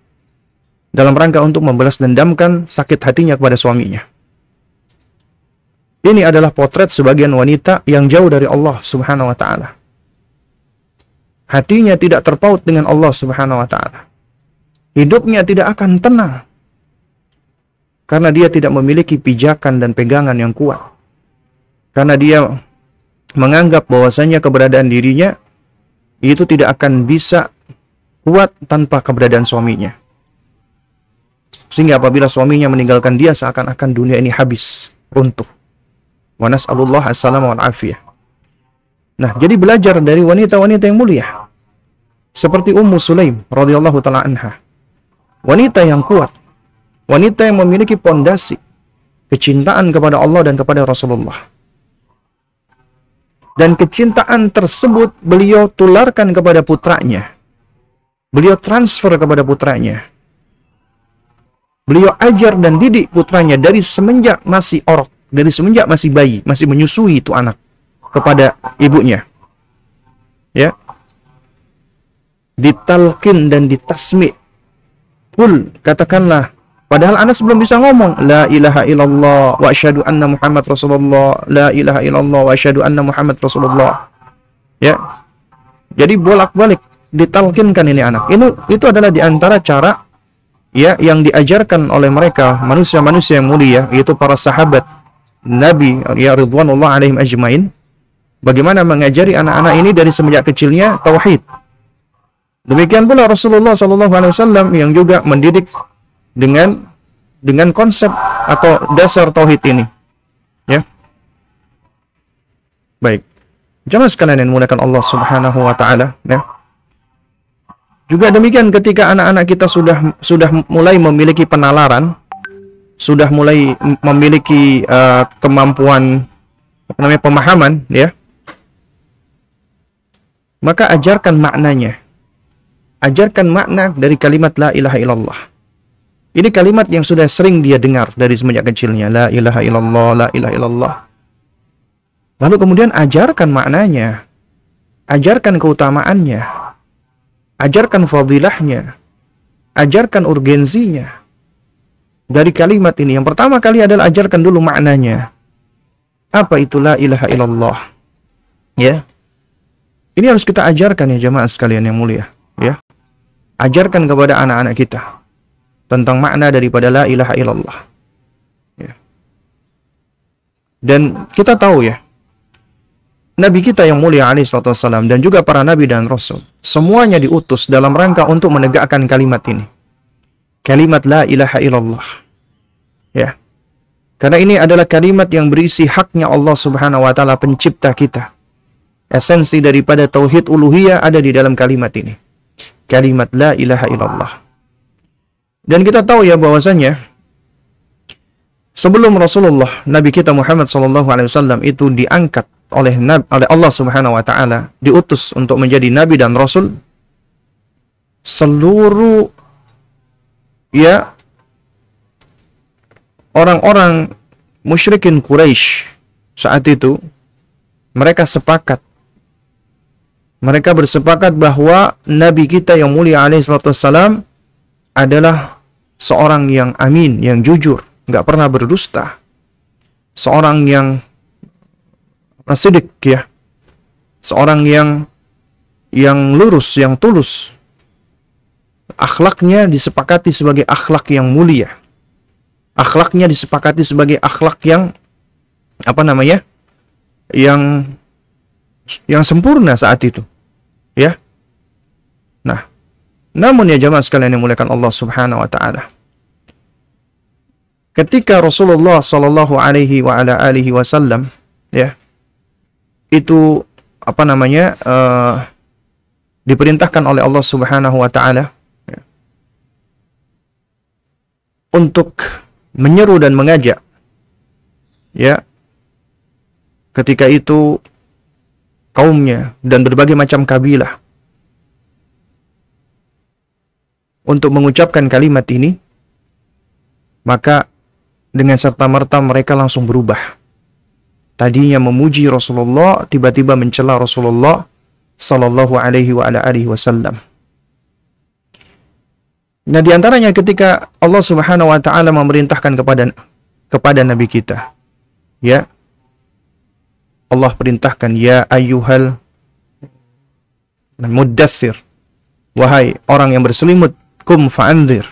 dalam rangka untuk membalas dendamkan sakit hatinya kepada suaminya. Ini adalah potret sebagian wanita yang jauh dari Allah Subhanahu wa taala. Hatinya tidak terpaut dengan Allah Subhanahu wa taala. Hidupnya tidak akan tenang karena dia tidak memiliki pijakan dan pegangan yang kuat. Karena dia menganggap bahwasanya keberadaan dirinya itu tidak akan bisa kuat tanpa keberadaan suaminya. Sehingga apabila suaminya meninggalkan dia seakan-akan dunia ini habis, runtuh. Wa nas'alullah assalamu afiyah. Nah, jadi belajar dari wanita-wanita yang mulia. Seperti Ummu Sulaim radhiyallahu taala anha. Wanita yang kuat. Wanita yang memiliki pondasi kecintaan kepada Allah dan kepada Rasulullah. Dan kecintaan tersebut beliau tularkan kepada putranya. Beliau transfer kepada putranya Beliau ajar dan didik putranya dari semenjak masih orok, dari semenjak masih bayi, masih menyusui itu anak kepada ibunya. Ya. Ditalkin dan ditasmi. Kul, katakanlah Padahal Anas belum bisa ngomong La ilaha illallah wa asyhadu anna Muhammad Rasulullah La ilaha illallah wa asyhadu anna Muhammad Rasulullah. Ya. Jadi bolak-balik ditalkinkan ini anak. Ini Itu adalah di antara cara ya yang diajarkan oleh mereka manusia-manusia yang mulia yaitu para sahabat Nabi ya ridwanullah alaihim ajmain. Bagaimana mengajari anak-anak ini dari semenjak kecilnya tauhid. Demikian pula Rasulullah wasallam yang juga mendidik dengan dengan konsep atau dasar tauhid ini ya baik jangan sekalian yang menggunakan Allah Subhanahu wa taala ya juga demikian ketika anak-anak kita sudah sudah mulai memiliki penalaran, sudah mulai memiliki uh, kemampuan apa namanya pemahaman ya. maka ajarkan maknanya. Ajarkan makna dari kalimat la ilaha illallah. Ini kalimat yang sudah sering dia dengar dari semenjak kecilnya. La ilaha illallah, la ilaha illallah. Lalu kemudian ajarkan maknanya. Ajarkan keutamaannya. Ajarkan fadilahnya. Ajarkan urgensinya. Dari kalimat ini. Yang pertama kali adalah ajarkan dulu maknanya. Apa itu la ilaha illallah? Ya. Ini harus kita ajarkan ya jemaah sekalian yang mulia. Ya. Ajarkan kepada anak-anak kita tentang makna daripada la ilaha illallah. Ya. Dan kita tahu ya, Nabi kita yang mulia alaihissalam dan juga para nabi dan rasul, semuanya diutus dalam rangka untuk menegakkan kalimat ini. Kalimat la ilaha illallah. Ya. Karena ini adalah kalimat yang berisi haknya Allah Subhanahu wa taala pencipta kita. Esensi daripada tauhid uluhiyah ada di dalam kalimat ini. Kalimat la ilaha illallah. Dan kita tahu ya bahwasanya sebelum Rasulullah Nabi kita Muhammad SAW itu diangkat oleh oleh Allah Subhanahu wa taala diutus untuk menjadi nabi dan rasul seluruh ya orang-orang musyrikin Quraisy saat itu mereka sepakat. Mereka bersepakat bahwa nabi kita yang mulia alaihi adalah seorang yang amin, yang jujur, nggak pernah berdusta. Seorang yang sidik ya. Seorang yang yang lurus, yang tulus. Akhlaknya disepakati sebagai akhlak yang mulia. Akhlaknya disepakati sebagai akhlak yang apa namanya? yang yang sempurna saat itu. Ya. Nah, namun ya jamaah sekalian yang muliakan Allah Subhanahu wa taala. Ketika Rasulullah sallallahu alaihi wa ala alihi wasallam ya itu apa namanya uh, diperintahkan oleh Allah Subhanahu wa taala ya, untuk menyeru dan mengajak ya ketika itu kaumnya dan berbagai macam kabilah untuk mengucapkan kalimat ini, maka dengan serta-merta mereka langsung berubah. Tadinya memuji Rasulullah, tiba-tiba mencela Rasulullah sallallahu alaihi wa wasallam. Nah, di antaranya ketika Allah Subhanahu wa taala memerintahkan kepada kepada nabi kita, ya. Allah perintahkan ya ayyuhal muddathir wahai orang yang berselimut kum fa'anzir.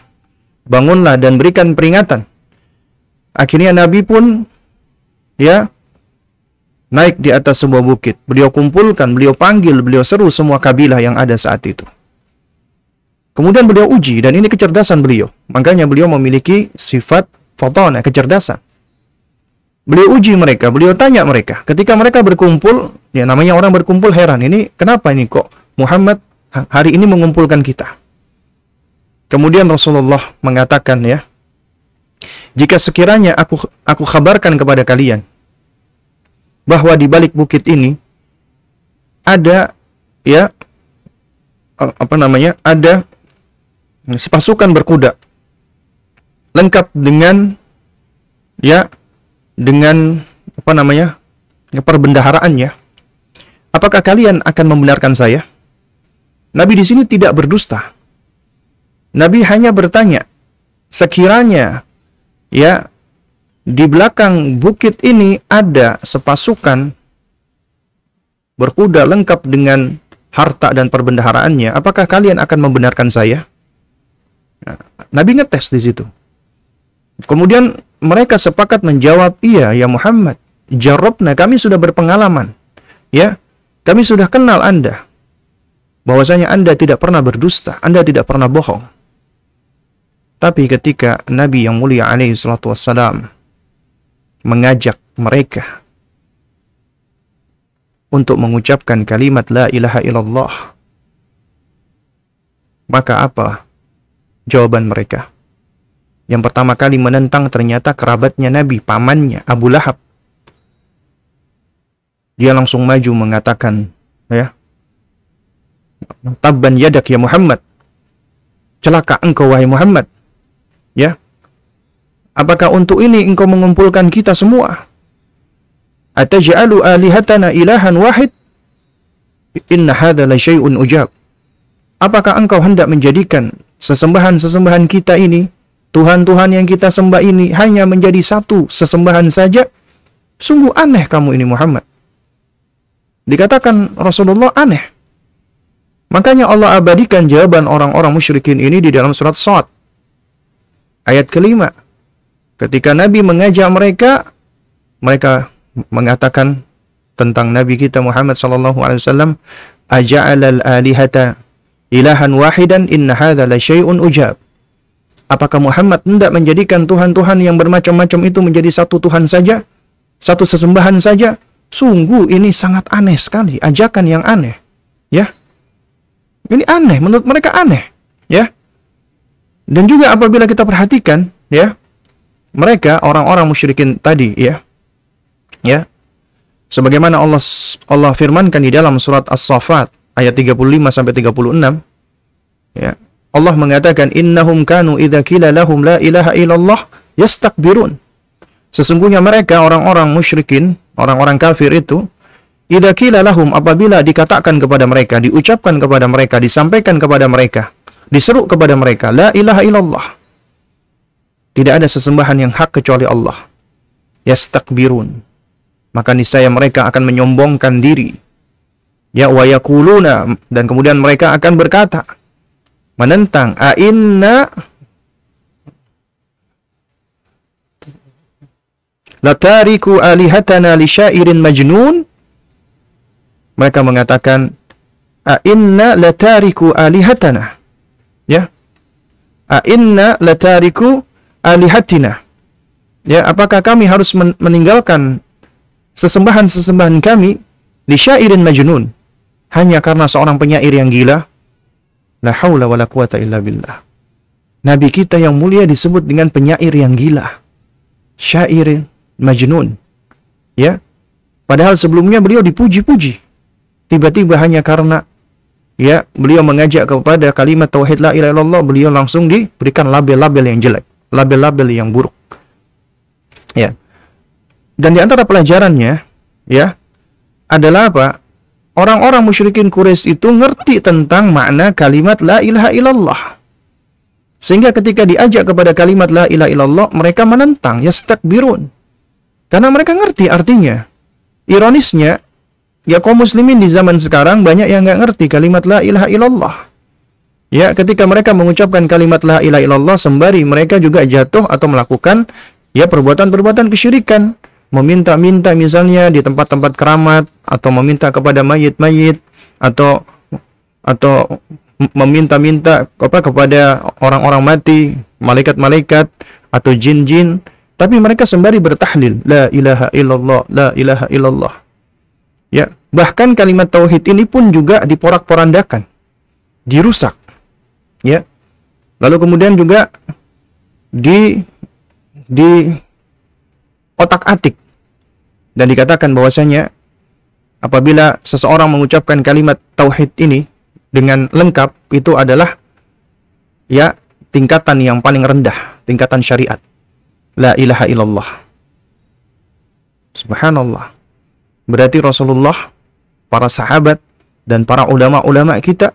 Bangunlah dan berikan peringatan. Akhirnya Nabi pun ya naik di atas sebuah bukit. Beliau kumpulkan, beliau panggil, beliau seru semua kabilah yang ada saat itu. Kemudian beliau uji dan ini kecerdasan beliau. Makanya beliau memiliki sifat fotona, kecerdasan. Beliau uji mereka, beliau tanya mereka. Ketika mereka berkumpul, ya namanya orang berkumpul heran. Ini kenapa ini kok Muhammad hari ini mengumpulkan kita? Kemudian Rasulullah mengatakan ya, jika sekiranya aku aku kabarkan kepada kalian bahwa di balik bukit ini ada ya apa namanya? ada sepasukan berkuda lengkap dengan ya dengan apa namanya? perbendaharaannya. Apakah kalian akan membenarkan saya? Nabi di sini tidak berdusta. Nabi hanya bertanya, sekiranya ya di belakang bukit ini ada sepasukan berkuda lengkap dengan harta dan perbendaharaannya, apakah kalian akan membenarkan saya? Nah, Nabi ngetes di situ. Kemudian mereka sepakat menjawab, iya ya Muhammad, jarobna kami sudah berpengalaman. Ya, kami sudah kenal Anda. Bahwasanya Anda tidak pernah berdusta, Anda tidak pernah bohong. Tapi ketika Nabi yang mulia alaihi salatu wassalam mengajak mereka untuk mengucapkan kalimat la ilaha illallah maka apa jawaban mereka? Yang pertama kali menentang ternyata kerabatnya Nabi, pamannya Abu Lahab. Dia langsung maju mengatakan, ya, tabban yadak ya Muhammad. Celaka engkau wahai Muhammad. Ya. Apakah untuk ini engkau mengumpulkan kita semua? Ataj'alu alihatana ilahan wahid? Inna hadha la syai'un ujab. Apakah engkau hendak menjadikan sesembahan-sesembahan kita ini, Tuhan-Tuhan yang kita sembah ini hanya menjadi satu sesembahan saja? Sungguh aneh kamu ini Muhammad. Dikatakan Rasulullah aneh. Makanya Allah abadikan jawaban orang-orang musyrikin ini di dalam surat Sa'ad. Ayat kelima. Ketika Nabi mengajak mereka, mereka mengatakan tentang Nabi kita Muhammad sallallahu alaihi wasallam, "Aja'alal alihata ilahan wahidan inna hadza la syai'un ujab." Apakah Muhammad hendak menjadikan tuhan-tuhan yang bermacam-macam itu menjadi satu Tuhan saja? Satu sesembahan saja? Sungguh ini sangat aneh sekali, ajakan yang aneh. Ya. Ini aneh, menurut mereka aneh, ya. Dan juga apabila kita perhatikan, ya, mereka orang-orang musyrikin tadi, ya. Ya. Sebagaimana Allah Allah firmankan di dalam surat As-Saffat ayat 35 sampai 36, ya. Allah mengatakan innahum kanu idza qila lahum la ilaha illallah yastakbirun. Sesungguhnya mereka orang-orang musyrikin orang-orang kafir itu idza qila lahum apabila dikatakan kepada mereka, diucapkan kepada mereka, disampaikan kepada mereka, diseru kepada mereka, la ilaha illallah. Tidak ada sesembahan yang hak kecuali Allah. Yastakbirun. Maka niscaya mereka akan menyombongkan diri. Ya wa yakuluna dan kemudian mereka akan berkata menentang a inna latariku alihatana li syairin majnun mereka mengatakan a inna latariku alihatana ya a inna latariku alihatina ya apakah kami harus men meninggalkan sesembahan-sesembahan kami li syairin majnun hanya karena seorang penyair yang gila la haula wala quwata illa billah nabi kita yang mulia disebut dengan penyair yang gila syairin Majnun. Ya. Padahal sebelumnya beliau dipuji-puji. Tiba-tiba hanya karena ya beliau mengajak kepada kalimat tauhid la ilaha illallah, beliau langsung diberikan label-label yang jelek, label-label yang buruk. Ya. Dan di antara pelajarannya ya adalah apa? Orang-orang musyrikin Quraisy itu ngerti tentang makna kalimat la ilaha illallah. Sehingga ketika diajak kepada kalimat la ilaha illallah, mereka menentang, yastakbirun. Karena mereka ngerti artinya. Ironisnya, ya kaum muslimin di zaman sekarang banyak yang nggak ngerti kalimat la ilaha illallah. Ya, ketika mereka mengucapkan kalimat la ilaha illallah sembari mereka juga jatuh atau melakukan ya perbuatan-perbuatan kesyirikan, meminta-minta misalnya di tempat-tempat keramat atau meminta kepada mayit-mayit atau atau meminta-minta apa kepada orang-orang mati, malaikat-malaikat atau jin-jin tapi mereka sembari bertahlil, la ilaha illallah, la ilaha illallah. Ya, bahkan kalimat tauhid ini pun juga diporak-porandakan, dirusak. Ya. Lalu kemudian juga di di otak-atik dan dikatakan bahwasanya apabila seseorang mengucapkan kalimat tauhid ini dengan lengkap itu adalah ya tingkatan yang paling rendah, tingkatan syariat la ilaha illallah. Subhanallah. Berarti Rasulullah, para sahabat, dan para ulama-ulama kita,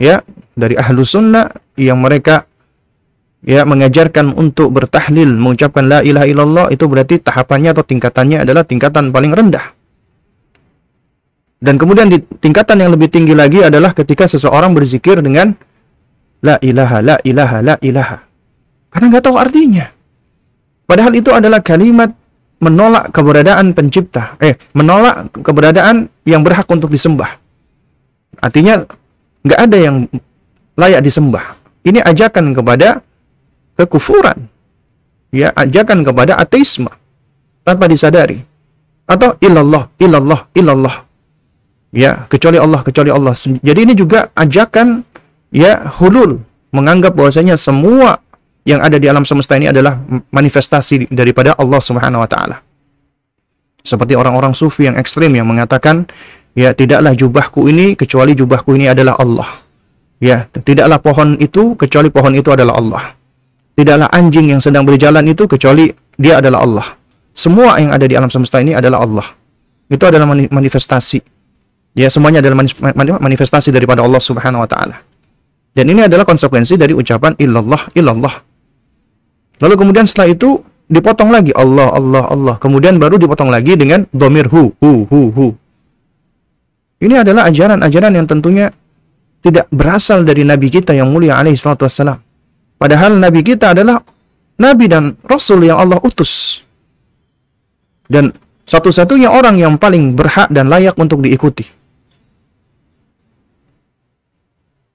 ya, dari ahlu sunnah yang mereka ya mengajarkan untuk bertahlil, mengucapkan la ilaha illallah, itu berarti tahapannya atau tingkatannya adalah tingkatan paling rendah. Dan kemudian di tingkatan yang lebih tinggi lagi adalah ketika seseorang berzikir dengan la ilaha, la ilaha, la ilaha. Karena nggak tahu artinya. Padahal itu adalah kalimat menolak keberadaan pencipta. Eh, menolak keberadaan yang berhak untuk disembah. Artinya, nggak ada yang layak disembah. Ini ajakan kepada kekufuran. Ya, ajakan kepada ateisme. Tanpa disadari. Atau illallah, illallah, illallah. Ya, kecuali Allah, kecuali Allah. Jadi ini juga ajakan ya hulul. Menganggap bahwasanya semua yang ada di alam semesta ini adalah manifestasi daripada Allah Subhanahu wa taala. Seperti orang-orang sufi yang ekstrim yang mengatakan Ya, tidaklah jubahku ini kecuali jubahku ini adalah Allah. Ya, tidaklah pohon itu kecuali pohon itu adalah Allah. Tidaklah anjing yang sedang berjalan itu kecuali dia adalah Allah. Semua yang ada di alam semesta ini adalah Allah. Itu adalah manifestasi. Ya, semuanya adalah manifestasi daripada Allah Subhanahu wa taala. Dan ini adalah konsekuensi dari ucapan illallah illallah. Lalu kemudian setelah itu dipotong lagi Allah Allah Allah. Kemudian baru dipotong lagi dengan domir hu hu hu hu. Ini adalah ajaran-ajaran yang tentunya tidak berasal dari Nabi kita yang mulia alaihi salatu. Padahal Nabi kita adalah Nabi dan Rasul yang Allah utus. Dan satu-satunya orang yang paling berhak dan layak untuk diikuti.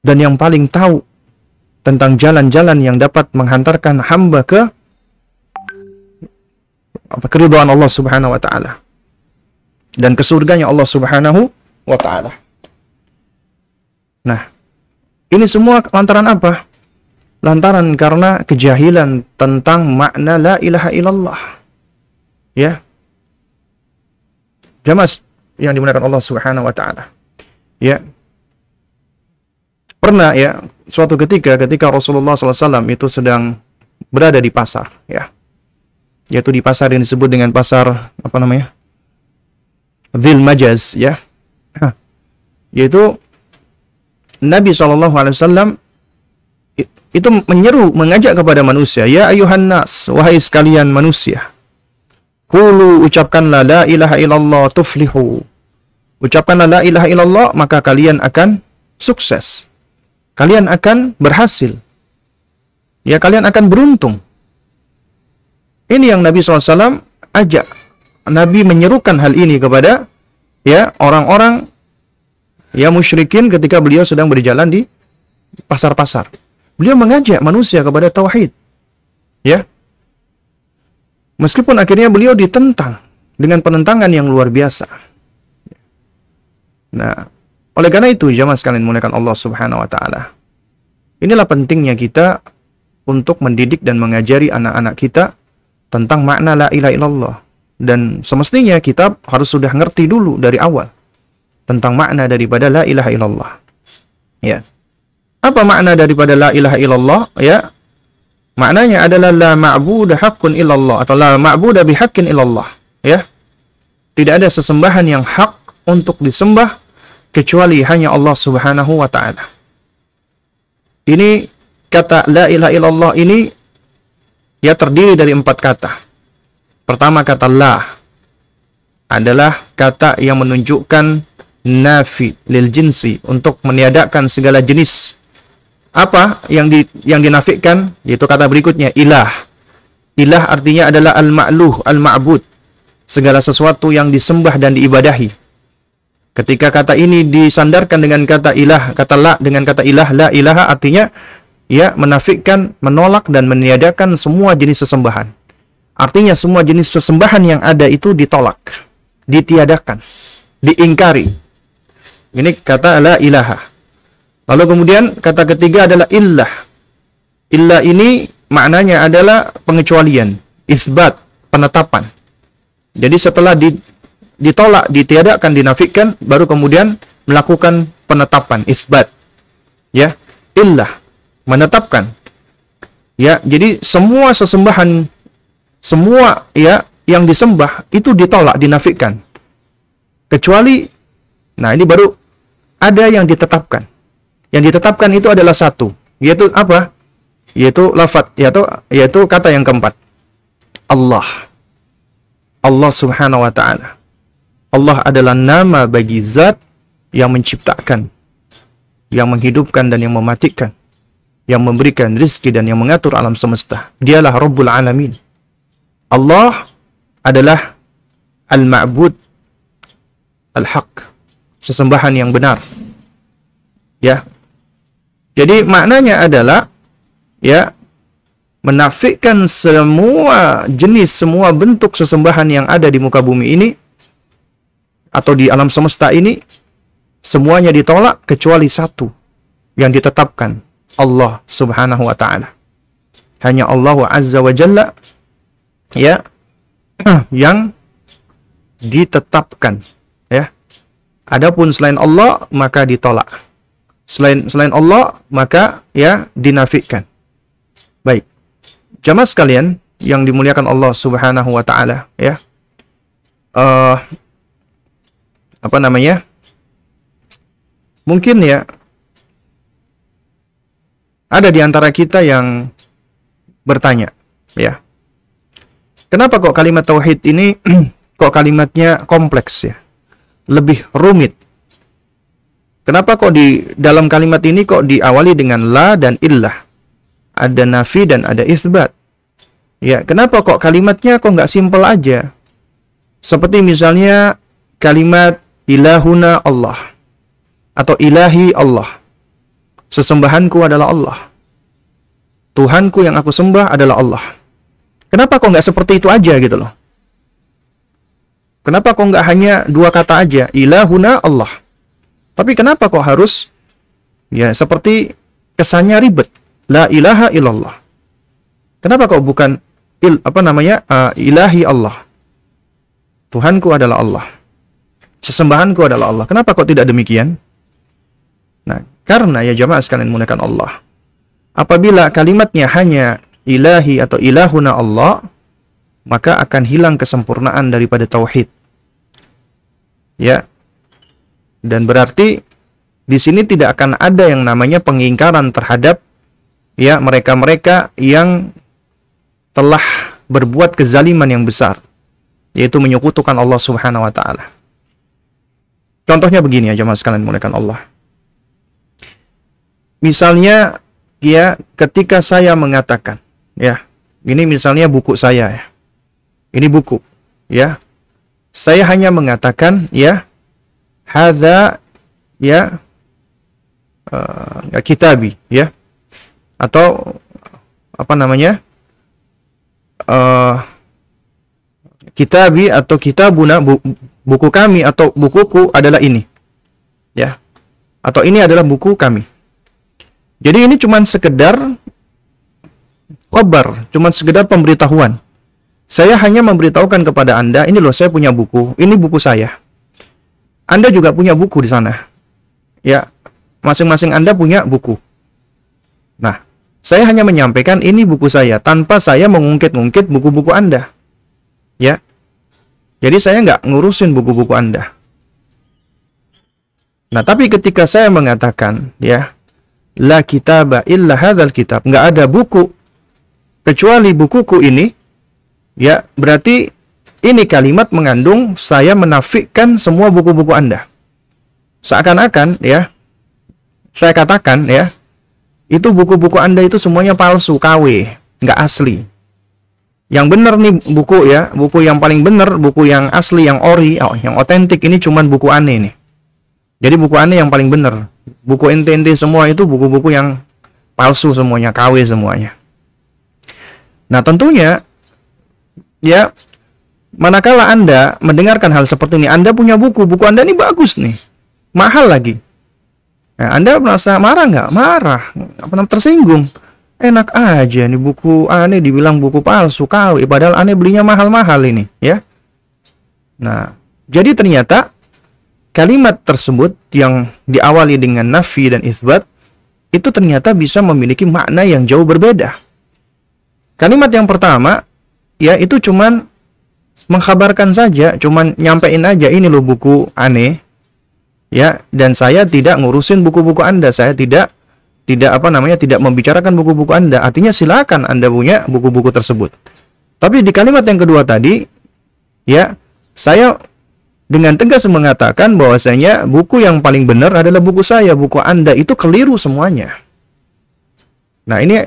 Dan yang paling tahu tentang jalan-jalan yang dapat menghantarkan hamba ke apa keridhaan Allah Subhanahu wa taala dan ke surganya Allah Subhanahu wa taala. Nah, ini semua lantaran apa? Lantaran karena kejahilan tentang makna la ilaha illallah. Ya. Jamas yang dimuliakan Allah Subhanahu wa taala. Ya. Pernah ya, suatu ketika ketika Rasulullah SAW itu sedang berada di pasar, ya. Yaitu di pasar yang disebut dengan pasar apa namanya? Zil Majaz, ya. Yaitu Nabi SAW itu menyeru, mengajak kepada manusia, Ya ayuhan nas, wahai sekalian manusia. Kulu ucapkanlah la ilaha illallah tuflihu. Ucapkanlah la ilaha illallah, maka kalian akan sukses. Kalian akan berhasil. Ya, kalian akan beruntung. Ini yang Nabi SAW ajak. Nabi menyerukan hal ini kepada ya orang-orang ya musyrikin ketika beliau sedang berjalan di pasar-pasar. Beliau mengajak manusia kepada tauhid. Ya. Meskipun akhirnya beliau ditentang dengan penentangan yang luar biasa. Nah, oleh karena itu jamaah sekalian muliakan Allah Subhanahu wa taala. Inilah pentingnya kita untuk mendidik dan mengajari anak-anak kita tentang makna la ilaha illallah dan semestinya kita harus sudah ngerti dulu dari awal tentang makna daripada la ilaha illallah. Ya. Apa makna daripada la ilaha illallah? Ya. Maknanya adalah la ma'budu haqqun illallah atau la ma'budu bihaqqin illallah. Ya. Tidak ada sesembahan yang hak untuk disembah kecuali hanya Allah Subhanahu wa taala. Ini kata la ilaha illallah ini ya terdiri dari empat kata. Pertama kata la adalah kata yang menunjukkan nafi lil jinsi untuk meniadakan segala jenis apa yang di yang dinafikan yaitu kata berikutnya ilah ilah artinya adalah al ma'luh al ma'bud segala sesuatu yang disembah dan diibadahi ketika kata ini disandarkan dengan kata ilah kata la dengan kata ilah la ilaha artinya ya menafikan menolak dan meniadakan semua jenis sesembahan artinya semua jenis sesembahan yang ada itu ditolak ditiadakan diingkari ini kata la ilaha. Lalu kemudian kata ketiga adalah illah. Illah ini maknanya adalah pengecualian, isbat, penetapan. Jadi setelah ditolak, ditiadakan, dinafikan, baru kemudian melakukan penetapan, isbat. Ya, illah, menetapkan. Ya, jadi semua sesembahan semua ya yang disembah itu ditolak, dinafikan. Kecuali nah ini baru ada yang ditetapkan. Yang ditetapkan itu adalah satu, yaitu apa? Yaitu lafat, yaitu yaitu kata yang keempat. Allah. Allah Subhanahu wa taala. Allah adalah nama bagi zat yang menciptakan, yang menghidupkan dan yang mematikan, yang memberikan rizki dan yang mengatur alam semesta. Dialah Rabbul Alamin. Allah adalah Al-Ma'bud Al-Haq sesembahan yang benar. Ya. Jadi maknanya adalah ya menafikan semua jenis semua bentuk sesembahan yang ada di muka bumi ini atau di alam semesta ini semuanya ditolak kecuali satu yang ditetapkan Allah Subhanahu wa taala. Hanya Allah Azza wa Jalla ya [clears throat] yang ditetapkan Adapun selain Allah maka ditolak. Selain selain Allah maka ya dinafikan. Baik. Jamaah sekalian yang dimuliakan Allah Subhanahu wa taala ya. Uh, apa namanya? Mungkin ya ada di antara kita yang bertanya, ya. Kenapa kok kalimat tauhid ini [clears throat] kok kalimatnya kompleks ya? Lebih rumit. Kenapa kok di dalam kalimat ini kok diawali dengan la dan illah? Ada nafi dan ada isbat. Ya, kenapa kok kalimatnya kok nggak simpel aja? Seperti misalnya kalimat ilahuna Allah atau ilahi Allah. Sesembahanku adalah Allah. Tuhanku yang aku sembah adalah Allah. Kenapa kok nggak seperti itu aja gitu loh? Kenapa kok nggak hanya dua kata aja, ilahuna Allah? Tapi kenapa kok harus ya seperti kesannya ribet, la ilaha illallah. Kenapa kok bukan il apa namanya uh, ilahi Allah? Tuhanku adalah Allah. Sesembahanku adalah Allah. Kenapa kok tidak demikian? Nah, karena ya jamaah sekalian menggunakan Allah. Apabila kalimatnya hanya ilahi atau ilahuna Allah, maka akan hilang kesempurnaan daripada tauhid. Ya. Dan berarti di sini tidak akan ada yang namanya pengingkaran terhadap ya mereka-mereka yang telah berbuat kezaliman yang besar yaitu menyekutukan Allah Subhanahu wa taala. Contohnya begini ya jemaah sekalian menggunakan Allah. Misalnya ya ketika saya mengatakan ya, ini misalnya buku saya ya. Ini buku ya. Saya hanya mengatakan ya hadza ya uh, kitabi ya atau apa namanya uh, kitabi atau kitabuna bu, buku kami atau bukuku adalah ini ya atau ini adalah buku kami jadi ini cuma sekedar kabar, cuma sekedar pemberitahuan. Saya hanya memberitahukan kepada Anda, ini loh saya punya buku, ini buku saya. Anda juga punya buku di sana. Ya, masing-masing Anda punya buku. Nah, saya hanya menyampaikan ini buku saya tanpa saya mengungkit-ungkit buku-buku Anda. Ya. Jadi saya nggak ngurusin buku-buku Anda. Nah, tapi ketika saya mengatakan, ya, la kitaba illa hadzal kitab. Enggak ada buku kecuali bukuku ini. Ya, berarti ini kalimat mengandung saya menafikan semua buku-buku Anda. Seakan-akan ya saya katakan ya, itu buku-buku Anda itu semuanya palsu, KW, enggak asli. Yang benar nih buku ya, buku yang paling benar, buku yang asli, yang ori, oh, yang otentik ini cuman buku aneh nih. Jadi buku aneh yang paling benar. Buku ente-ente semua itu buku-buku yang palsu semuanya, KW semuanya. Nah, tentunya ya manakala Anda mendengarkan hal seperti ini, Anda punya buku, buku Anda ini bagus nih. Mahal lagi. Nah, anda merasa marah nggak? Marah. Apa namanya tersinggung? Enak aja nih buku aneh dibilang buku palsu KW, padahal aneh belinya mahal-mahal ini, ya. Nah, jadi ternyata kalimat tersebut yang diawali dengan nafi dan isbat itu ternyata bisa memiliki makna yang jauh berbeda. Kalimat yang pertama ya itu cuman mengkabarkan saja, cuman nyampein aja ini loh buku aneh. Ya, dan saya tidak ngurusin buku-buku Anda, saya tidak tidak apa namanya tidak membicarakan buku-buku Anda. Artinya silakan Anda punya buku-buku tersebut. Tapi di kalimat yang kedua tadi ya, saya dengan tegas mengatakan bahwasanya buku yang paling benar adalah buku saya, buku Anda itu keliru semuanya. Nah, ini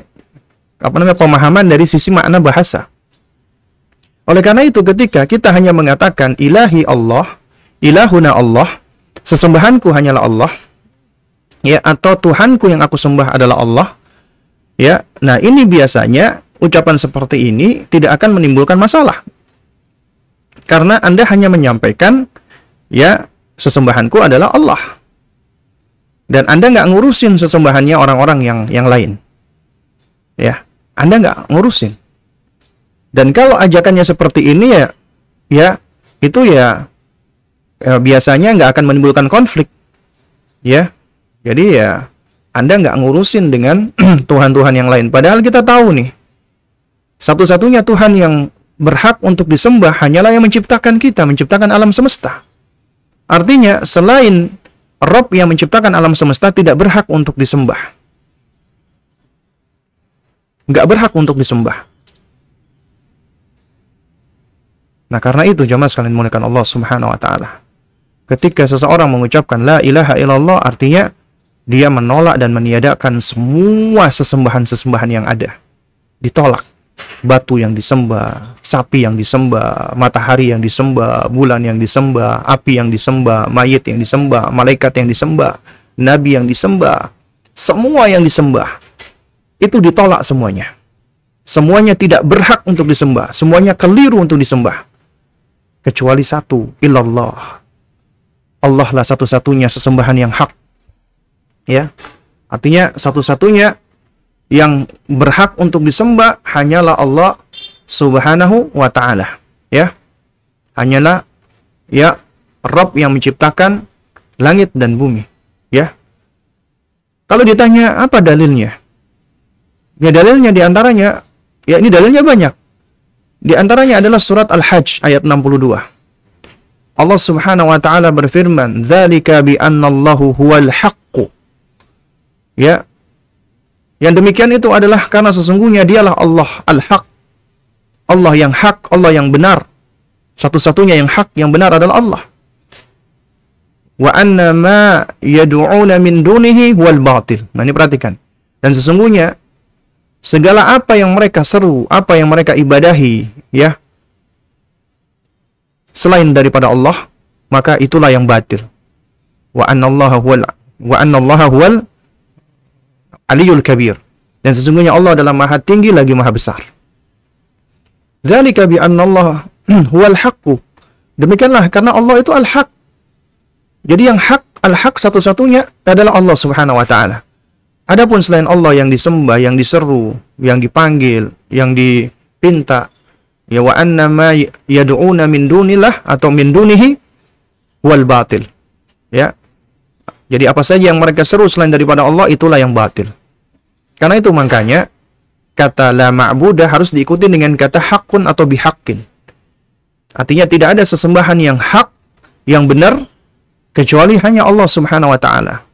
apa namanya pemahaman dari sisi makna bahasa. Oleh karena itu ketika kita hanya mengatakan ilahi Allah, ilahuna Allah, sesembahanku hanyalah Allah, ya atau Tuhanku yang aku sembah adalah Allah, ya. Nah, ini biasanya ucapan seperti ini tidak akan menimbulkan masalah karena Anda hanya menyampaikan, ya, sesembahanku adalah Allah. Dan Anda nggak ngurusin sesembahannya orang-orang yang yang lain. Ya, Anda nggak ngurusin. Dan kalau ajakannya seperti ini ya, ya, itu ya eh, biasanya nggak akan menimbulkan konflik. Ya. Jadi ya Anda nggak ngurusin dengan [clears throat] Tuhan-Tuhan yang lain. Padahal kita tahu nih, satu-satunya Tuhan yang berhak untuk disembah hanyalah yang menciptakan kita, menciptakan alam semesta. Artinya, selain Rob yang menciptakan alam semesta tidak berhak untuk disembah. Nggak berhak untuk disembah. Nah, karena itu jemaah sekalian muliakan Allah Subhanahu wa taala. Ketika seseorang mengucapkan la ilaha illallah artinya dia menolak dan meniadakan semua sesembahan-sesembahan yang ada. Ditolak. Batu yang disembah, sapi yang disembah, matahari yang disembah, bulan yang disembah, api yang disembah, mayit yang disembah, malaikat yang disembah, nabi yang disembah, semua yang disembah itu ditolak semuanya. Semuanya tidak berhak untuk disembah, semuanya keliru untuk disembah kecuali satu, illallah. Allah lah satu-satunya sesembahan yang hak. Ya. Artinya satu-satunya yang berhak untuk disembah hanyalah Allah Subhanahu wa taala. Ya. Hanyalah ya Rabb yang menciptakan langit dan bumi. Ya. Kalau ditanya apa dalilnya? Ya dalilnya di antaranya, ya ini dalilnya banyak. Di antaranya adalah surat Al-Hajj ayat 62. Allah Subhanahu wa taala berfirman, "Dzalika bi annallahu huwal haqq." Ya. Yang demikian itu adalah karena sesungguhnya dialah Allah Al-Haq. Allah yang hak, Allah yang benar. Satu-satunya yang hak, yang benar adalah Allah. Wa anna ma yad'una min dunihi wal batil. Nah, ini perhatikan. Dan sesungguhnya segala apa yang mereka seru, apa yang mereka ibadahi, ya, selain daripada Allah, maka itulah yang batil. Wa annallaha huwal wa annallaha huwal aliyul kabir. Dan sesungguhnya Allah adalah maha tinggi lagi maha besar. Dzalika bi annallaha [clears throat] huwal haqqu. Demikianlah karena Allah itu al-haq. Jadi yang hak, al-haq satu-satunya adalah Allah Subhanahu wa taala. Adapun selain Allah yang disembah, yang diseru, yang dipanggil, yang dipinta, ya wa anna ma yad'una min dunillah atau min dunihi wal batil. Ya. Jadi apa saja yang mereka seru selain daripada Allah itulah yang batil. Karena itu makanya kata la ma'budah harus diikuti dengan kata hakun atau bihakin. Artinya tidak ada sesembahan yang hak, yang benar kecuali hanya Allah Subhanahu wa taala.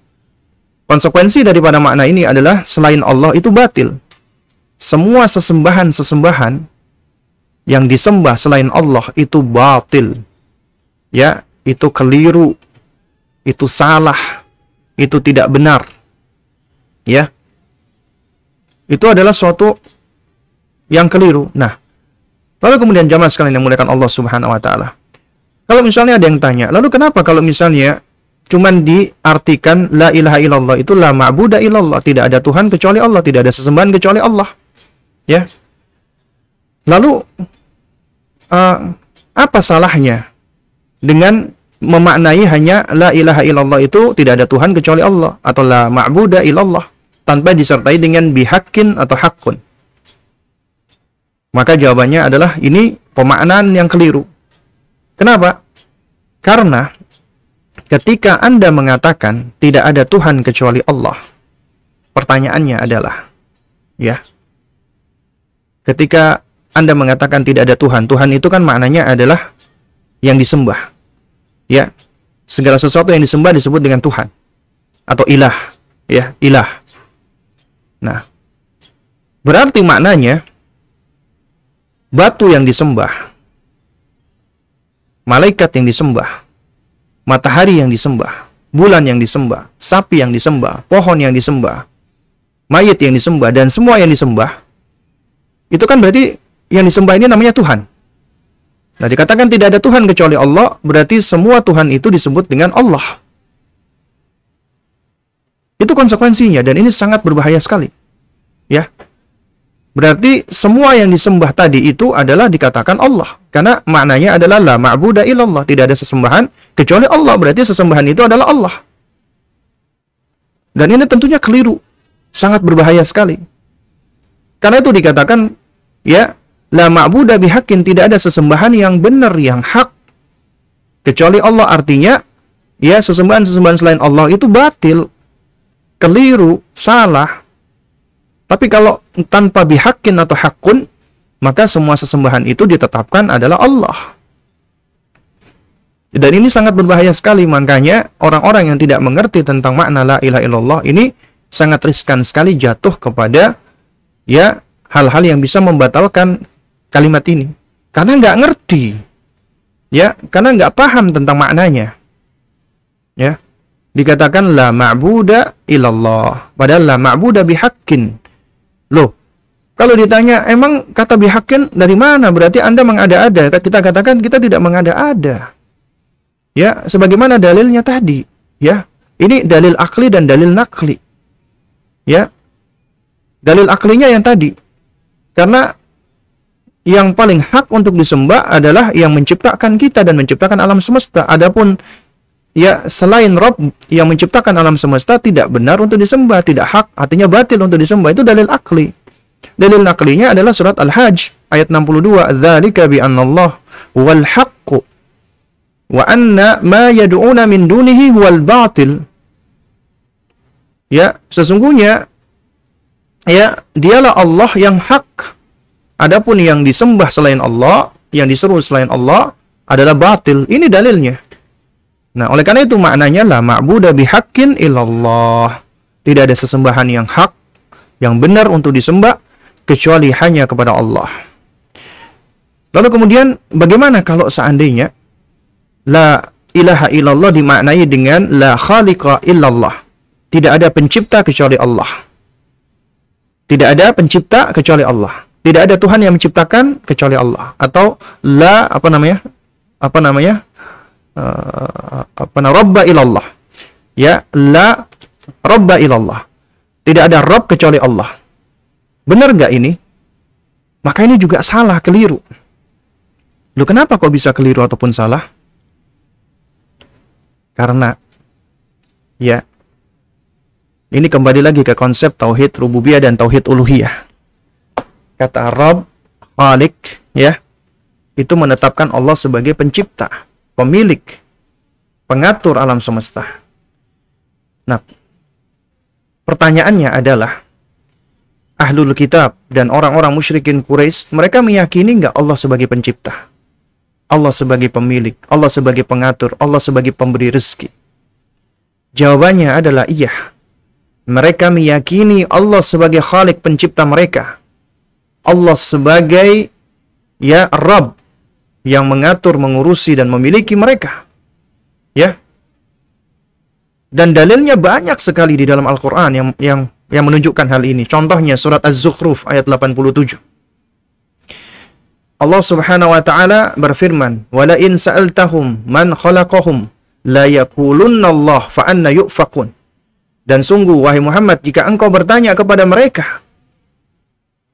Konsekuensi daripada makna ini adalah selain Allah itu batil. Semua sesembahan-sesembahan yang disembah selain Allah itu batil. Ya, itu keliru. Itu salah. Itu tidak benar. Ya. Itu adalah suatu yang keliru. Nah, lalu kemudian jamaah sekalian yang muliakan Allah Subhanahu wa taala. Kalau misalnya ada yang tanya, lalu kenapa kalau misalnya cuman diartikan la ilaha illallah itu la ma'budah illallah tidak ada Tuhan kecuali Allah tidak ada sesembahan kecuali Allah ya lalu uh, apa salahnya dengan memaknai hanya la ilaha illallah itu tidak ada Tuhan kecuali Allah atau la ma'budah illallah tanpa disertai dengan bihakin atau hakun. Maka jawabannya adalah ini pemaknaan yang keliru. Kenapa? Karena Ketika Anda mengatakan tidak ada Tuhan kecuali Allah, pertanyaannya adalah, ya, ketika Anda mengatakan tidak ada Tuhan, Tuhan itu kan maknanya adalah yang disembah, ya, segala sesuatu yang disembah disebut dengan Tuhan atau ilah, ya, ilah. Nah, berarti maknanya batu yang disembah, malaikat yang disembah, matahari yang disembah, bulan yang disembah, sapi yang disembah, pohon yang disembah, mayat yang disembah, dan semua yang disembah, itu kan berarti yang disembah ini namanya Tuhan. Nah, dikatakan tidak ada Tuhan kecuali Allah, berarti semua Tuhan itu disebut dengan Allah. Itu konsekuensinya, dan ini sangat berbahaya sekali. Ya, Berarti semua yang disembah tadi itu adalah dikatakan Allah. Karena maknanya adalah la ma'buda illallah. Tidak ada sesembahan kecuali Allah. Berarti sesembahan itu adalah Allah. Dan ini tentunya keliru. Sangat berbahaya sekali. Karena itu dikatakan, ya, la ma'buda bihakin. Tidak ada sesembahan yang benar, yang hak. kecuali Allah artinya ya sesembahan-sesembahan selain Allah itu batil, keliru, salah. Tapi kalau tanpa bihakin atau hakun, maka semua sesembahan itu ditetapkan adalah Allah. Dan ini sangat berbahaya sekali, makanya orang-orang yang tidak mengerti tentang makna la ilaha illallah ini sangat riskan sekali jatuh kepada ya hal-hal yang bisa membatalkan kalimat ini. Karena nggak ngerti, ya, karena nggak paham tentang maknanya. Ya, dikatakan la ma'buda illallah, padahal la ma'buda bihaqqin. Loh, kalau ditanya emang kata bihaqqin dari mana? Berarti Anda mengada-ada. Kita katakan kita tidak mengada-ada. Ya, sebagaimana dalilnya tadi, ya. Ini dalil akli dan dalil nakli. Ya. Dalil aklinya yang tadi. Karena yang paling hak untuk disembah adalah yang menciptakan kita dan menciptakan alam semesta. Adapun ya selain Rob yang menciptakan alam semesta tidak benar untuk disembah, tidak hak, artinya batil untuk disembah. Itu dalil akli. Dalil naklinya adalah surat Al-Hajj ayat 62, "Dzalika bi Allah wal haqqu wa anna ma yad'una min dunihi wal batil. Ya, sesungguhnya ya, dialah Allah yang hak. Adapun yang disembah selain Allah, yang diseru selain Allah adalah batil. Ini dalilnya. Nah, oleh karena itu maknanya la ma'budu bihaqqin illallah. Tidak ada sesembahan yang hak, yang benar untuk disembah kecuali hanya kepada Allah. Lalu kemudian bagaimana kalau seandainya la ilaha illallah dimaknai dengan la khaliqa illallah. Tidak ada pencipta kecuali Allah. Tidak ada pencipta kecuali Allah. Tidak ada Tuhan yang menciptakan kecuali Allah. Atau la apa namanya? Apa namanya? Uh, apa namanya? Ilallah. Ya, la Rabba ilallah. Tidak ada Rabb kecuali Allah. Benar nggak ini? Maka ini juga salah, keliru. Lu kenapa kok bisa keliru ataupun salah? Karena ya ini kembali lagi ke konsep tauhid rububiyah dan tauhid uluhiyah. Kata Rabb, Khalik, ya, itu menetapkan Allah sebagai pencipta, pemilik, pengatur alam semesta. Nah, pertanyaannya adalah, ahlul kitab dan orang-orang musyrikin Quraisy mereka meyakini nggak Allah sebagai pencipta? Allah sebagai pemilik, Allah sebagai pengatur, Allah sebagai pemberi rezeki? Jawabannya adalah iya. Mereka meyakini Allah sebagai Khalik pencipta mereka. Allah sebagai ya Rabb yang mengatur, mengurusi dan memiliki mereka. Ya. Dan dalilnya banyak sekali di dalam Al-Qur'an yang yang yang menunjukkan hal ini. Contohnya surat Az-Zukhruf ayat 87. Allah Subhanahu wa taala berfirman, "Wala in sa'altahum man khalaqahum la yaqulunna Allah fa anna yufakun." Dan sungguh wahai Muhammad, jika engkau bertanya kepada mereka,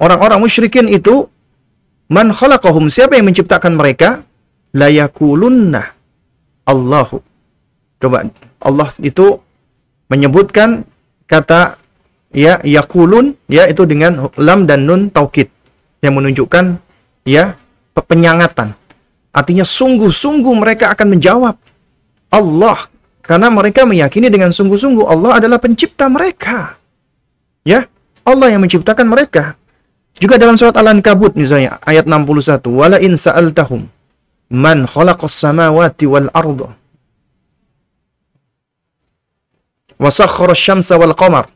orang-orang musyrikin itu, man khalaqahum, siapa yang menciptakan mereka? La yaqulunna Allahu. Coba Allah itu menyebutkan kata ya yakulun ya itu dengan lam dan nun taukid yang menunjukkan ya penyangatan. Artinya sungguh-sungguh mereka akan menjawab Allah karena mereka meyakini dengan sungguh-sungguh Allah adalah pencipta mereka. Ya, Allah yang menciptakan mereka. Juga dalam surat Al-Ankabut misalnya ayat 61, "Wala in sa'altahum man khalaqas samawati wal arda wa sakhkhara asy-syamsa wal qamar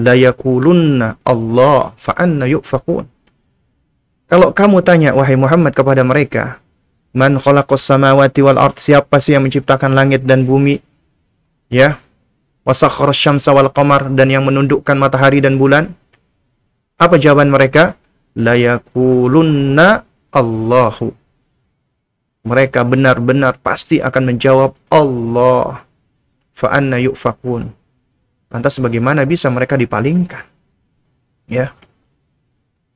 la yakulunna Allah fa anna yufakun." Kalau kamu tanya wahai Muhammad kepada mereka, Man khalaqas samawati wal ard? Siapa sih yang menciptakan langit dan bumi? Ya. Wasakhkhara syamsa wal qamar dan yang menundukkan matahari dan bulan? Apa jawaban mereka? La yakulunna Allahu. Mereka benar-benar pasti akan menjawab Allah. Fa anna yufakun. Lantas bagaimana bisa mereka dipalingkan? Ya.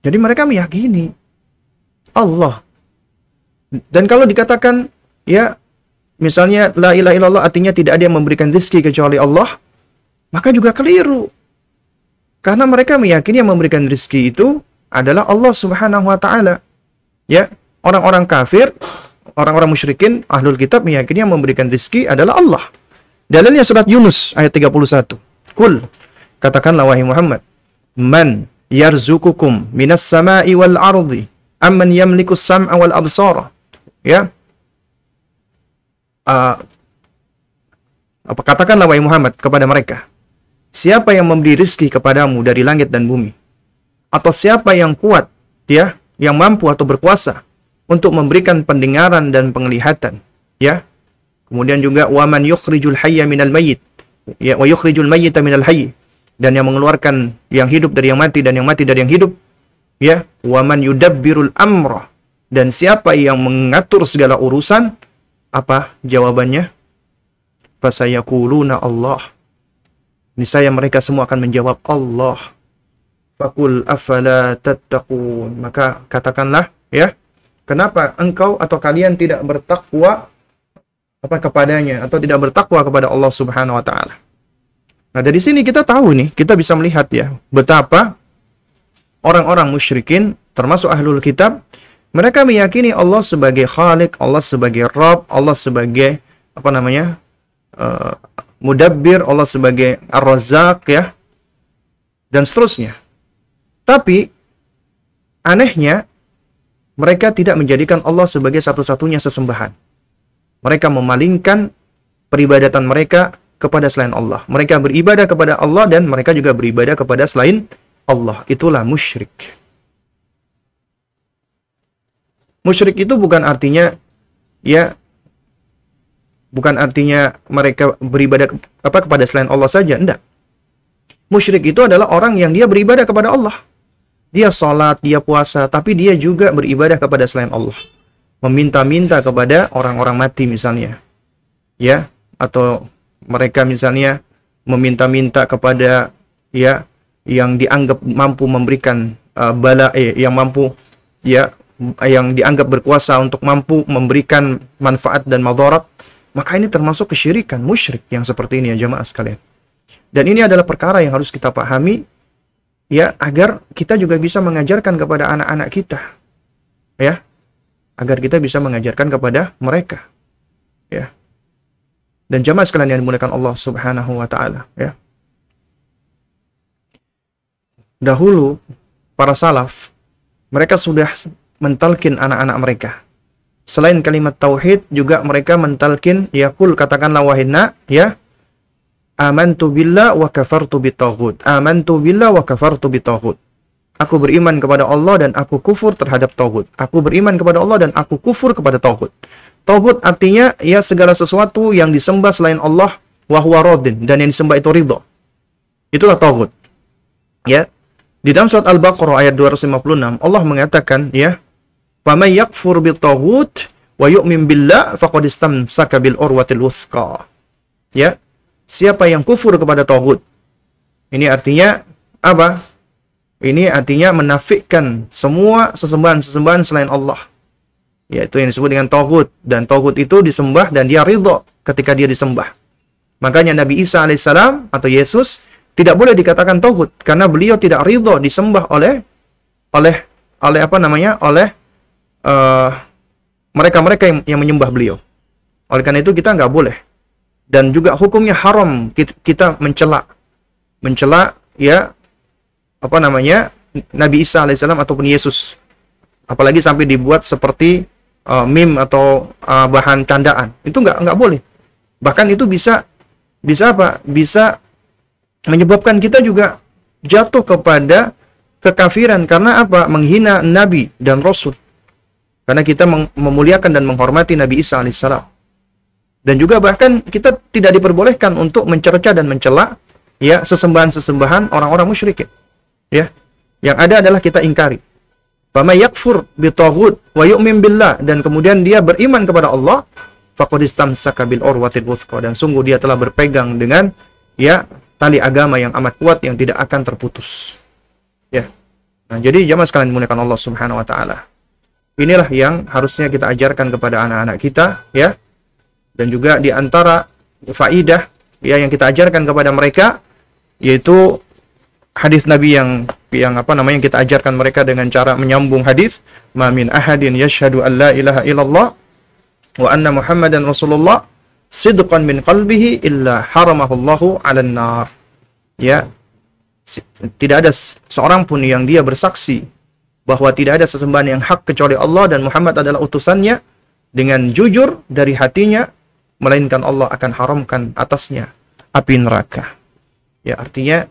Jadi mereka meyakini Allah. Dan kalau dikatakan ya misalnya la ilaha illallah artinya tidak ada yang memberikan rezeki kecuali Allah, maka juga keliru. Karena mereka meyakini yang memberikan rezeki itu adalah Allah Subhanahu wa taala. Ya, orang-orang kafir, orang-orang musyrikin ahlul kitab meyakini yang memberikan rizki adalah Allah. Dalilnya surat Yunus ayat 31. Kul katakanlah wahai Muhammad, man yarzukukum minas sama'i wal ardi amman yamliku sam'a wal absara. Ya. Uh, apa katakanlah wahai Muhammad kepada mereka, siapa yang memberi rizki kepadamu dari langit dan bumi? Atau siapa yang kuat, ya, yang mampu atau berkuasa untuk memberikan pendengaran dan penglihatan, ya. Kemudian juga waman yukhrijul hayya minal mayyit, ya, wa yukhrijul mayyita minal hayy dan yang mengeluarkan yang hidup dari yang mati dan yang mati dari yang hidup, ya. Waman yudabbirul amra dan siapa yang mengatur segala urusan, apa jawabannya? Fasayakuluna Allah. Niscaya mereka semua akan menjawab Allah. Fakul afala tattaqun. Maka katakanlah ya, kenapa engkau atau kalian tidak bertakwa apa kepadanya atau tidak bertakwa kepada Allah Subhanahu wa taala. Nah, dari sini kita tahu nih, kita bisa melihat ya betapa orang-orang musyrikin termasuk ahlul kitab mereka meyakini Allah sebagai Khalik, Allah sebagai Rabb, Allah sebagai apa namanya? uh, mudabbir, Allah sebagai ar-razzaq ya. Dan seterusnya. Tapi anehnya mereka tidak menjadikan Allah sebagai satu-satunya sesembahan. Mereka memalingkan peribadatan mereka kepada selain Allah. Mereka beribadah kepada Allah dan mereka juga beribadah kepada selain Allah. Itulah musyrik. Musyrik itu bukan artinya ya bukan artinya mereka beribadah apa kepada selain Allah saja, enggak. Musyrik itu adalah orang yang dia beribadah kepada Allah. Dia sholat, dia puasa, tapi dia juga beribadah kepada selain Allah. Meminta-minta kepada orang-orang mati misalnya. Ya, atau mereka misalnya meminta-minta kepada ya yang dianggap mampu memberikan uh, bala eh, yang mampu ya yang dianggap berkuasa untuk mampu memberikan manfaat dan madarat maka ini termasuk kesyirikan, musyrik yang seperti ini ya jemaah sekalian. Dan ini adalah perkara yang harus kita pahami ya agar kita juga bisa mengajarkan kepada anak-anak kita. Ya. Agar kita bisa mengajarkan kepada mereka. Ya. Dan jemaah sekalian yang dimuliakan Allah Subhanahu wa taala, ya. Dahulu para salaf mereka sudah mentalkin anak-anak mereka selain kalimat tauhid juga mereka mentalkin yakul katakanlah wahina ya. Amantu billah wa kafartu bitaghut. Amantu billah wa kafartu bitaghut. Aku beriman kepada Allah dan aku kufur terhadap tauhid. Aku beriman kepada Allah dan aku kufur kepada tauhid. Tauhid artinya ya segala sesuatu yang disembah selain Allah wa huwa radin dan yang disembah itu ridho. Itulah tauhid. Ya. Di dalam surat Al-Baqarah ayat 256 Allah mengatakan ya Faman yakfur bil taghut wa yu'min billah faqad istamsaka bil. Ya. Siapa yang kufur kepada taghut? Ini artinya apa? Ini artinya menafikan semua sesembahan-sesembahan selain Allah. Yaitu yang disebut dengan taghut dan taghut itu disembah dan dia ridho ketika dia disembah. Makanya Nabi Isa alaihissalam atau Yesus tidak boleh dikatakan taghut karena beliau tidak ridho disembah oleh oleh oleh apa namanya? oleh Eh, mereka-mereka uh, yang, yang menyembah beliau. Oleh karena itu kita nggak boleh. Dan juga hukumnya haram kita mencela mencela ya apa namanya Nabi Isa alaihissalam ataupun Yesus. Apalagi sampai dibuat seperti uh, meme atau uh, bahan candaan. Itu nggak nggak boleh. Bahkan itu bisa bisa apa? Bisa menyebabkan kita juga jatuh kepada kekafiran karena apa? Menghina nabi dan rasul. Karena kita memuliakan dan menghormati Nabi Isa alaihissalam. Dan juga bahkan kita tidak diperbolehkan untuk mencerca dan mencela ya sesembahan-sesembahan orang-orang musyrikin. Ya. Yang ada adalah kita ingkari. Fama yakfur bitaghut wa yu'min billah dan kemudian dia beriman kepada Allah faqad istamsaka bil urwatil wuthqa dan sungguh dia telah berpegang dengan ya tali agama yang amat kuat yang tidak akan terputus. Ya. Nah, jadi jamaah sekalian dimuliakan Allah Subhanahu wa taala. Inilah yang harusnya kita ajarkan kepada anak-anak kita ya. Dan juga di antara faidah ya yang kita ajarkan kepada mereka yaitu hadis Nabi yang yang apa namanya yang kita ajarkan mereka dengan cara menyambung hadis ma min ahadin yashhadu an la ilaha illallah wa anna Muhammadan Rasulullah sidqan min qalbihi illa haramahullahu 'alan nar. Ya. Tidak ada seorang pun yang dia bersaksi bahwa tidak ada sesembahan yang hak kecuali Allah dan Muhammad adalah utusannya dengan jujur dari hatinya melainkan Allah akan haramkan atasnya api neraka. Ya, artinya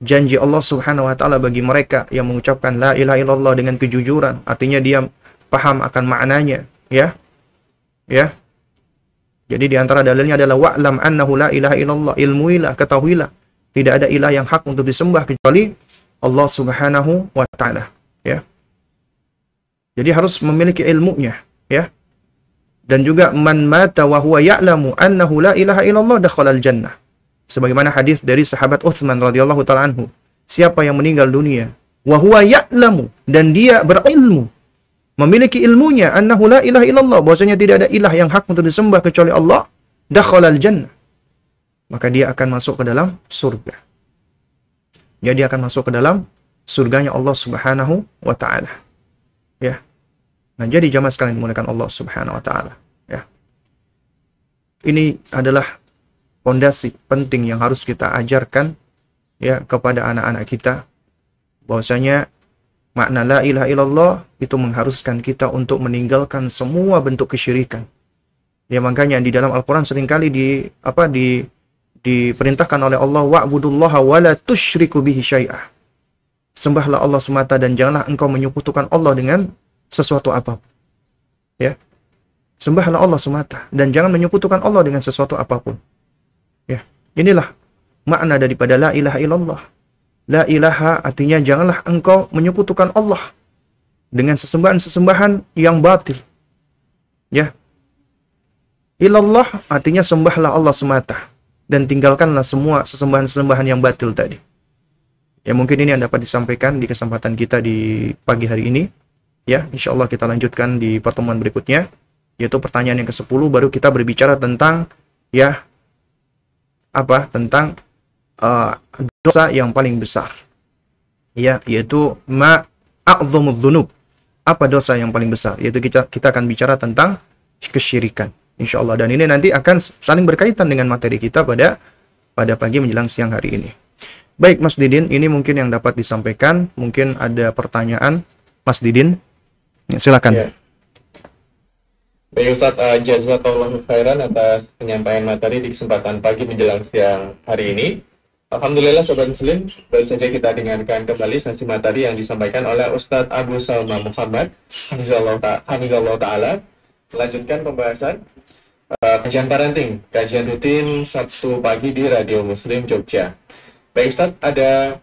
janji Allah Subhanahu wa taala bagi mereka yang mengucapkan la ilaha illallah dengan kejujuran, artinya dia paham akan maknanya, ya. Ya. Jadi di antara dalilnya adalah wa'lam annahu la ilaha illallah, ilmuilah, ketahuilah tidak ada ilah yang hak untuk disembah kecuali Allah Subhanahu wa taala. Jadi harus memiliki ilmunya, ya. Dan juga man mata wa huwa ya'lamu annahu la ilaha illallah dakhala al-jannah. Sebagaimana hadis dari sahabat Utsman radhiyallahu taala anhu, siapa yang meninggal dunia wa huwa ya'lamu dan dia berilmu memiliki ilmunya annahu la ilaha illallah bahwasanya tidak ada ilah yang hak untuk disembah kecuali Allah dakhala al-jannah maka dia akan masuk ke dalam surga jadi dia akan masuk ke dalam surganya Allah Subhanahu wa taala ya nah jadi jamaah sekalian dimuliakan Allah Subhanahu wa taala ya ini adalah pondasi penting yang harus kita ajarkan ya kepada anak-anak kita bahwasanya Makna la ilaha illallah itu mengharuskan kita untuk meninggalkan semua bentuk kesyirikan. Ya makanya di dalam Al-Qur'an sering kali di apa di diperintahkan oleh Allah wa'budullaha wa la tusyriku bihi syai'ah. Sembahlah Allah semata dan janganlah engkau menyekutukan Allah dengan sesuatu apa pun. Ya. Sembahlah Allah semata dan jangan menyekutukan Allah dengan sesuatu apa pun. Ya. Inilah makna daripada la ilaha illallah. La ilaha artinya janganlah engkau menyekutukan Allah dengan sesembahan-sesembahan yang batil. Ya. Ilallah artinya sembahlah Allah semata dan tinggalkanlah semua sesembahan-sesembahan yang batil tadi. Ya mungkin ini yang dapat disampaikan di kesempatan kita di pagi hari ini. Ya, insya Allah kita lanjutkan di pertemuan berikutnya. Yaitu pertanyaan yang ke-10 baru kita berbicara tentang ya apa tentang uh, dosa yang paling besar. Ya, yaitu ma. Apa dosa yang paling besar? Yaitu kita kita akan bicara tentang kesyirikan. Insya Allah dan ini nanti akan saling berkaitan dengan materi kita pada pada pagi menjelang siang hari ini. Baik Mas Didin, ini mungkin yang dapat disampaikan. Mungkin ada pertanyaan Mas Didin. Ya, silakan. Ya. Baik Ustaz, uh, jazakallahu khairan atas penyampaian materi di kesempatan pagi menjelang siang hari ini. Alhamdulillah Sobat Muslim, baru saja kita dengarkan kembali sesi materi yang disampaikan oleh Ustadz Abu Salma Muhammad, Hamizullah Ta'ala. Melanjutkan pembahasan uh, kajian parenting, kajian rutin Sabtu pagi di Radio Muslim Jogja. Baik Ustadz, ada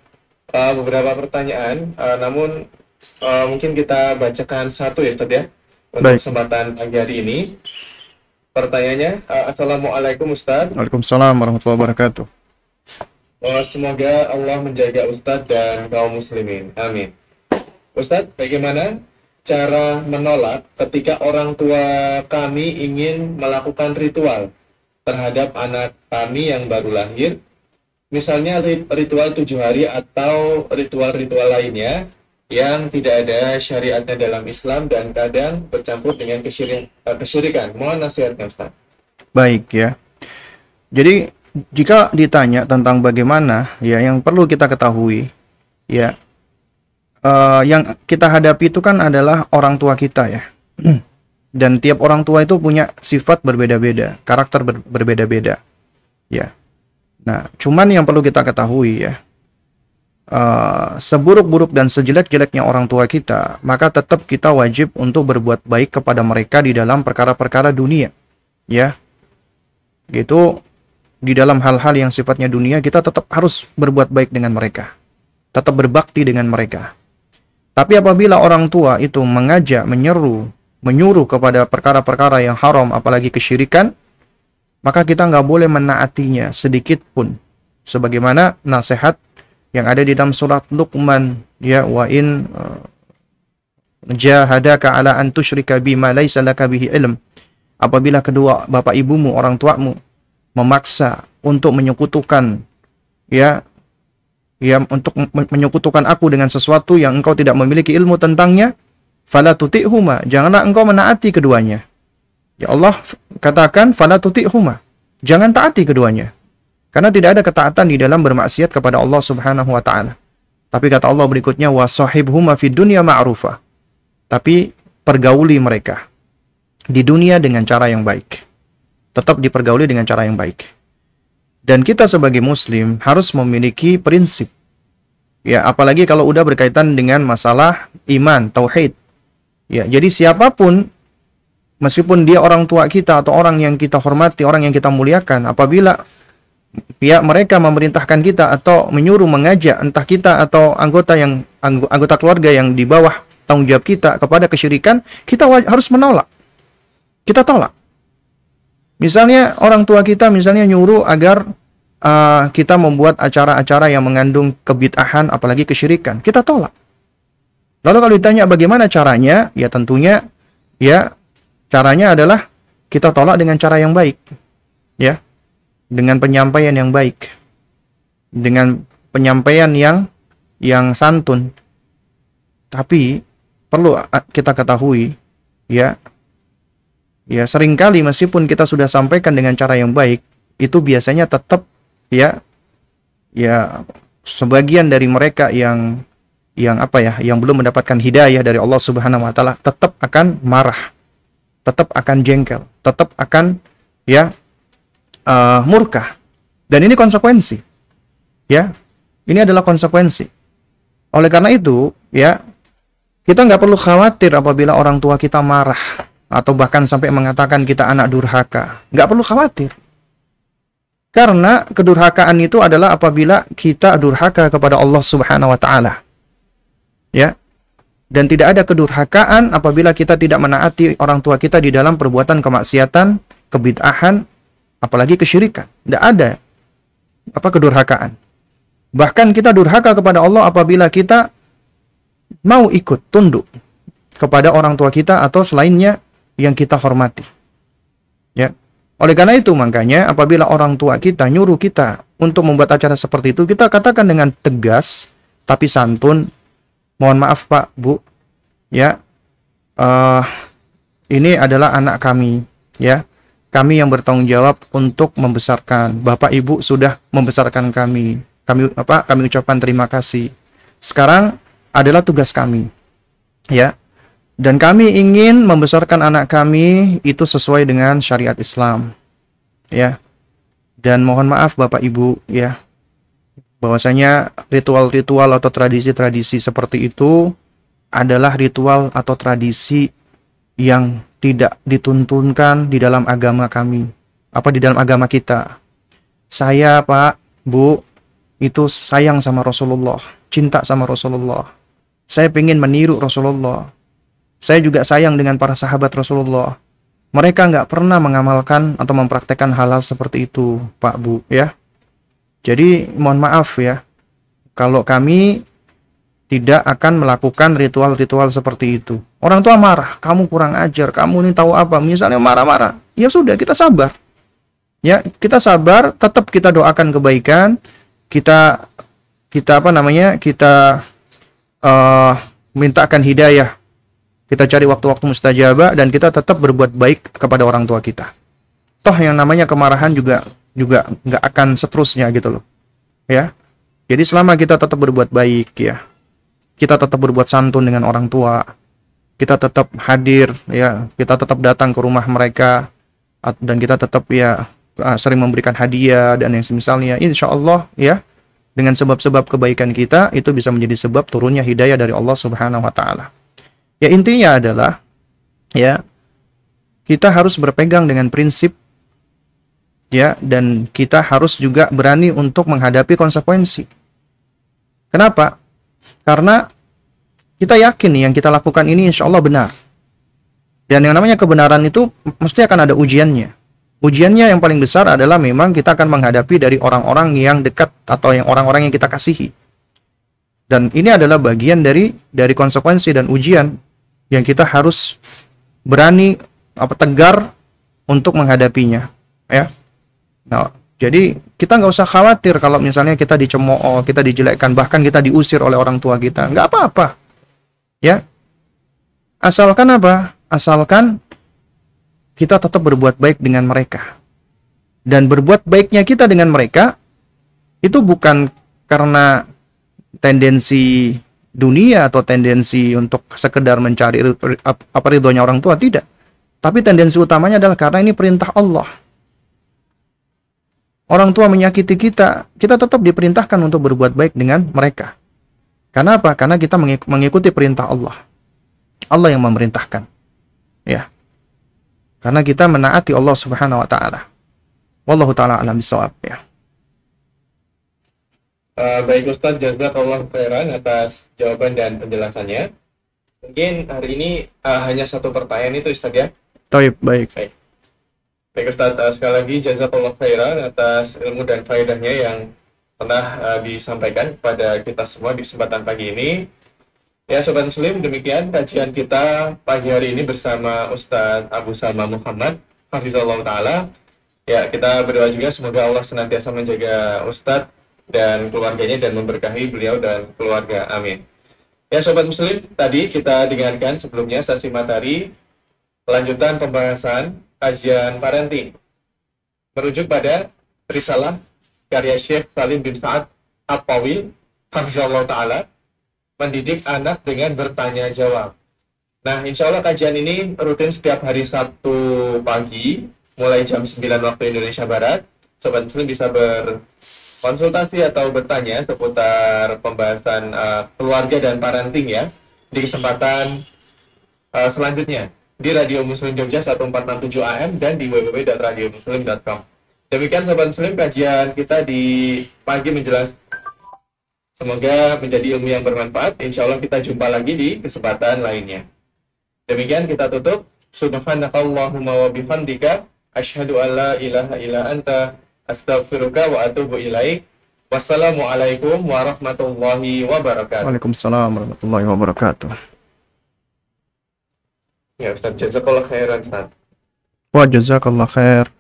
uh, beberapa pertanyaan, uh, namun uh, mungkin kita bacakan satu ya Ustadz ya, untuk Baik. kesempatan pagi hari ini. Pertanyaannya, uh, Assalamualaikum Ustadz. Waalaikumsalam warahmatullahi wabarakatuh. Oh, semoga Allah menjaga Ustadz dan kaum muslimin. Amin. Ustadz, bagaimana cara menolak ketika orang tua kami ingin melakukan ritual terhadap anak kami yang baru lahir, misalnya ritual tujuh hari atau ritual-ritual lainnya yang tidak ada syariatnya dalam Islam dan kadang bercampur dengan kesyirikan. Mohon nasihatnya Ustaz. Baik ya. Jadi jika ditanya tentang bagaimana ya yang perlu kita ketahui ya uh, yang kita hadapi itu kan adalah orang tua kita ya [clears throat] dan tiap orang tua itu punya sifat berbeda-beda karakter ber berbeda-beda ya nah cuman yang perlu kita ketahui ya uh, seburuk-buruk dan sejelek-jeleknya orang tua kita maka tetap kita wajib untuk berbuat baik kepada mereka di dalam perkara-perkara dunia ya gitu di dalam hal-hal yang sifatnya dunia kita tetap harus berbuat baik dengan mereka. Tetap berbakti dengan mereka. Tapi apabila orang tua itu mengajak, menyeru, menyuruh kepada perkara-perkara yang haram apalagi kesyirikan, maka kita nggak boleh menaatinya sedikit pun. Sebagaimana nasihat yang ada di dalam surat Luqman ya wa in uh, jahadaka ala an tusyrika bima laisa laka bihi ilm apabila kedua bapak ibumu orang tuamu memaksa untuk menyekutukan ya ya untuk menyekutukan aku dengan sesuatu yang engkau tidak memiliki ilmu tentangnya fala tuti'huma janganlah engkau menaati keduanya Ya Allah katakan fala tuti'huma. Jangan taati keduanya. Karena tidak ada ketaatan di dalam bermaksiat kepada Allah Subhanahu wa taala. Tapi kata Allah berikutnya wa sahibhuma fid dunya ma'rufa. Tapi pergauli mereka di dunia dengan cara yang baik. Tetap dipergauli dengan cara yang baik. Dan kita sebagai muslim harus memiliki prinsip. Ya, apalagi kalau udah berkaitan dengan masalah iman, tauhid. Ya, jadi siapa pun meskipun dia orang tua kita atau orang yang kita hormati, orang yang kita muliakan, apabila pihak mereka memerintahkan kita atau menyuruh mengajak entah kita atau anggota yang anggota keluarga yang di bawah tanggung jawab kita kepada kesyirikan, kita harus menolak. Kita tolak. Misalnya orang tua kita misalnya nyuruh agar uh, kita membuat acara-acara yang mengandung kebid'ahan apalagi kesyirikan, kita tolak. Lalu kalau ditanya bagaimana caranya, ya tentunya ya Caranya adalah kita tolak dengan cara yang baik. Ya. Dengan penyampaian yang baik. Dengan penyampaian yang yang santun. Tapi perlu kita ketahui ya ya sering kali meskipun kita sudah sampaikan dengan cara yang baik itu biasanya tetap ya ya sebagian dari mereka yang yang apa ya yang belum mendapatkan hidayah dari Allah Subhanahu wa taala tetap akan marah tetap akan jengkel, tetap akan ya uh, murka. Dan ini konsekuensi. Ya, ini adalah konsekuensi. Oleh karena itu, ya kita nggak perlu khawatir apabila orang tua kita marah atau bahkan sampai mengatakan kita anak durhaka. Nggak perlu khawatir. Karena kedurhakaan itu adalah apabila kita durhaka kepada Allah Subhanahu wa taala. Ya, dan tidak ada kedurhakaan apabila kita tidak menaati orang tua kita di dalam perbuatan kemaksiatan, kebid'ahan, apalagi kesyirikan. Tidak ada apa kedurhakaan. Bahkan kita durhaka kepada Allah apabila kita mau ikut tunduk kepada orang tua kita atau selainnya yang kita hormati. Ya. Oleh karena itu makanya apabila orang tua kita nyuruh kita untuk membuat acara seperti itu, kita katakan dengan tegas tapi santun, mohon maaf Pak, Bu, ya, uh, ini adalah anak kami, ya, kami yang bertanggung jawab untuk membesarkan. Bapak Ibu sudah membesarkan kami. Kami apa? Kami ucapkan terima kasih. Sekarang adalah tugas kami, ya. Dan kami ingin membesarkan anak kami itu sesuai dengan syariat Islam, ya. Dan mohon maaf Bapak Ibu, ya, bahwasanya ritual-ritual atau tradisi-tradisi seperti itu adalah ritual atau tradisi yang tidak dituntunkan di dalam agama kami apa di dalam agama kita. Saya Pak Bu itu sayang sama Rasulullah cinta sama Rasulullah. Saya ingin meniru Rasulullah. Saya juga sayang dengan para sahabat Rasulullah. Mereka nggak pernah mengamalkan atau mempraktekkan hal-hal seperti itu Pak Bu ya jadi mohon maaf ya, kalau kami tidak akan melakukan ritual-ritual seperti itu. Orang tua marah, kamu kurang ajar, kamu ini tahu apa, misalnya marah-marah. Ya sudah, kita sabar. Ya, kita sabar, tetap kita doakan kebaikan, kita kita apa namanya? Kita uh, mintakan hidayah. Kita cari waktu-waktu mustajabah dan kita tetap berbuat baik kepada orang tua kita. Toh yang namanya kemarahan juga juga nggak akan seterusnya gitu loh. Ya. Jadi selama kita tetap berbuat baik ya. Kita tetap berbuat santun dengan orang tua. Kita tetap hadir ya. Kita tetap datang ke rumah mereka. Dan kita tetap ya sering memberikan hadiah dan yang semisalnya. Insya Allah ya dengan sebab-sebab kebaikan kita itu bisa menjadi sebab turunnya hidayah dari Allah Subhanahu wa taala. Ya intinya adalah ya kita harus berpegang dengan prinsip ya dan kita harus juga berani untuk menghadapi konsekuensi. Kenapa? Karena kita yakin yang kita lakukan ini insya Allah benar. Dan yang namanya kebenaran itu mesti akan ada ujiannya. Ujiannya yang paling besar adalah memang kita akan menghadapi dari orang-orang yang dekat atau yang orang-orang yang kita kasihi. Dan ini adalah bagian dari dari konsekuensi dan ujian yang kita harus berani apa tegar untuk menghadapinya, ya. Nah, jadi kita nggak usah khawatir kalau misalnya kita dicemooh, kita dijelekkan, bahkan kita diusir oleh orang tua kita. Nggak apa-apa. Ya. Asalkan apa? Asalkan kita tetap berbuat baik dengan mereka. Dan berbuat baiknya kita dengan mereka itu bukan karena tendensi dunia atau tendensi untuk sekedar mencari apa ridhonya orang tua tidak. Tapi tendensi utamanya adalah karena ini perintah Allah. Orang tua menyakiti kita, kita tetap diperintahkan untuk berbuat baik dengan mereka. Karena apa? Karena kita mengikuti perintah Allah. Allah yang memerintahkan. Ya. Karena kita menaati Allah Subhanahu wa taala. Wallahu taala alam bisawab ya. Uh, baik Ustaz, jazakallah khairan atas jawaban dan penjelasannya. Mungkin hari ini uh, hanya satu pertanyaan itu Ustaz ya. Baik, baik. Baik, baik Ustaz, uh, sekali lagi jazakallah khairan atas ilmu dan faedahnya yang telah uh, disampaikan kepada kita semua di kesempatan pagi ini. Ya Sobat Muslim, demikian kajian kita pagi hari ini bersama Ustadz Abu Salma Muhammad, Hafizullah Ta'ala. Ya, kita berdoa juga semoga Allah senantiasa menjaga Ustadz dan keluarganya dan memberkahi beliau dan keluarga. Amin. Ya Sobat Muslim, tadi kita dengarkan sebelumnya sesi materi lanjutan pembahasan kajian parenting. Merujuk pada risalah karya Syekh Salim bin Sa'ad At-Tawil, Hafizullah Ta'ala, mendidik anak dengan bertanya jawab. Nah, insya Allah kajian ini rutin setiap hari Sabtu pagi mulai jam 9 waktu Indonesia Barat. Sobat Muslim bisa berkonsultasi atau bertanya seputar pembahasan uh, keluarga dan parenting ya di kesempatan uh, selanjutnya di Radio Muslim Jogja 1467 AM dan di www.radiomuslim.com. Demikian Sobat Muslim kajian kita di pagi menjelas Semoga menjadi ilmu yang bermanfaat. Insya Allah kita jumpa lagi di kesempatan lainnya. Demikian kita tutup. Subhanakallahumma wa bihamdika Ashhadu an la ilaha illa anta astaghfiruka wa atubu ilaik. Wassalamualaikum warahmatullahi wabarakatuh. Waalaikumsalam warahmatullahi wabarakatuh. Ya Ustaz, jazakallah khairan Ustaz. Wa jazakallah khair.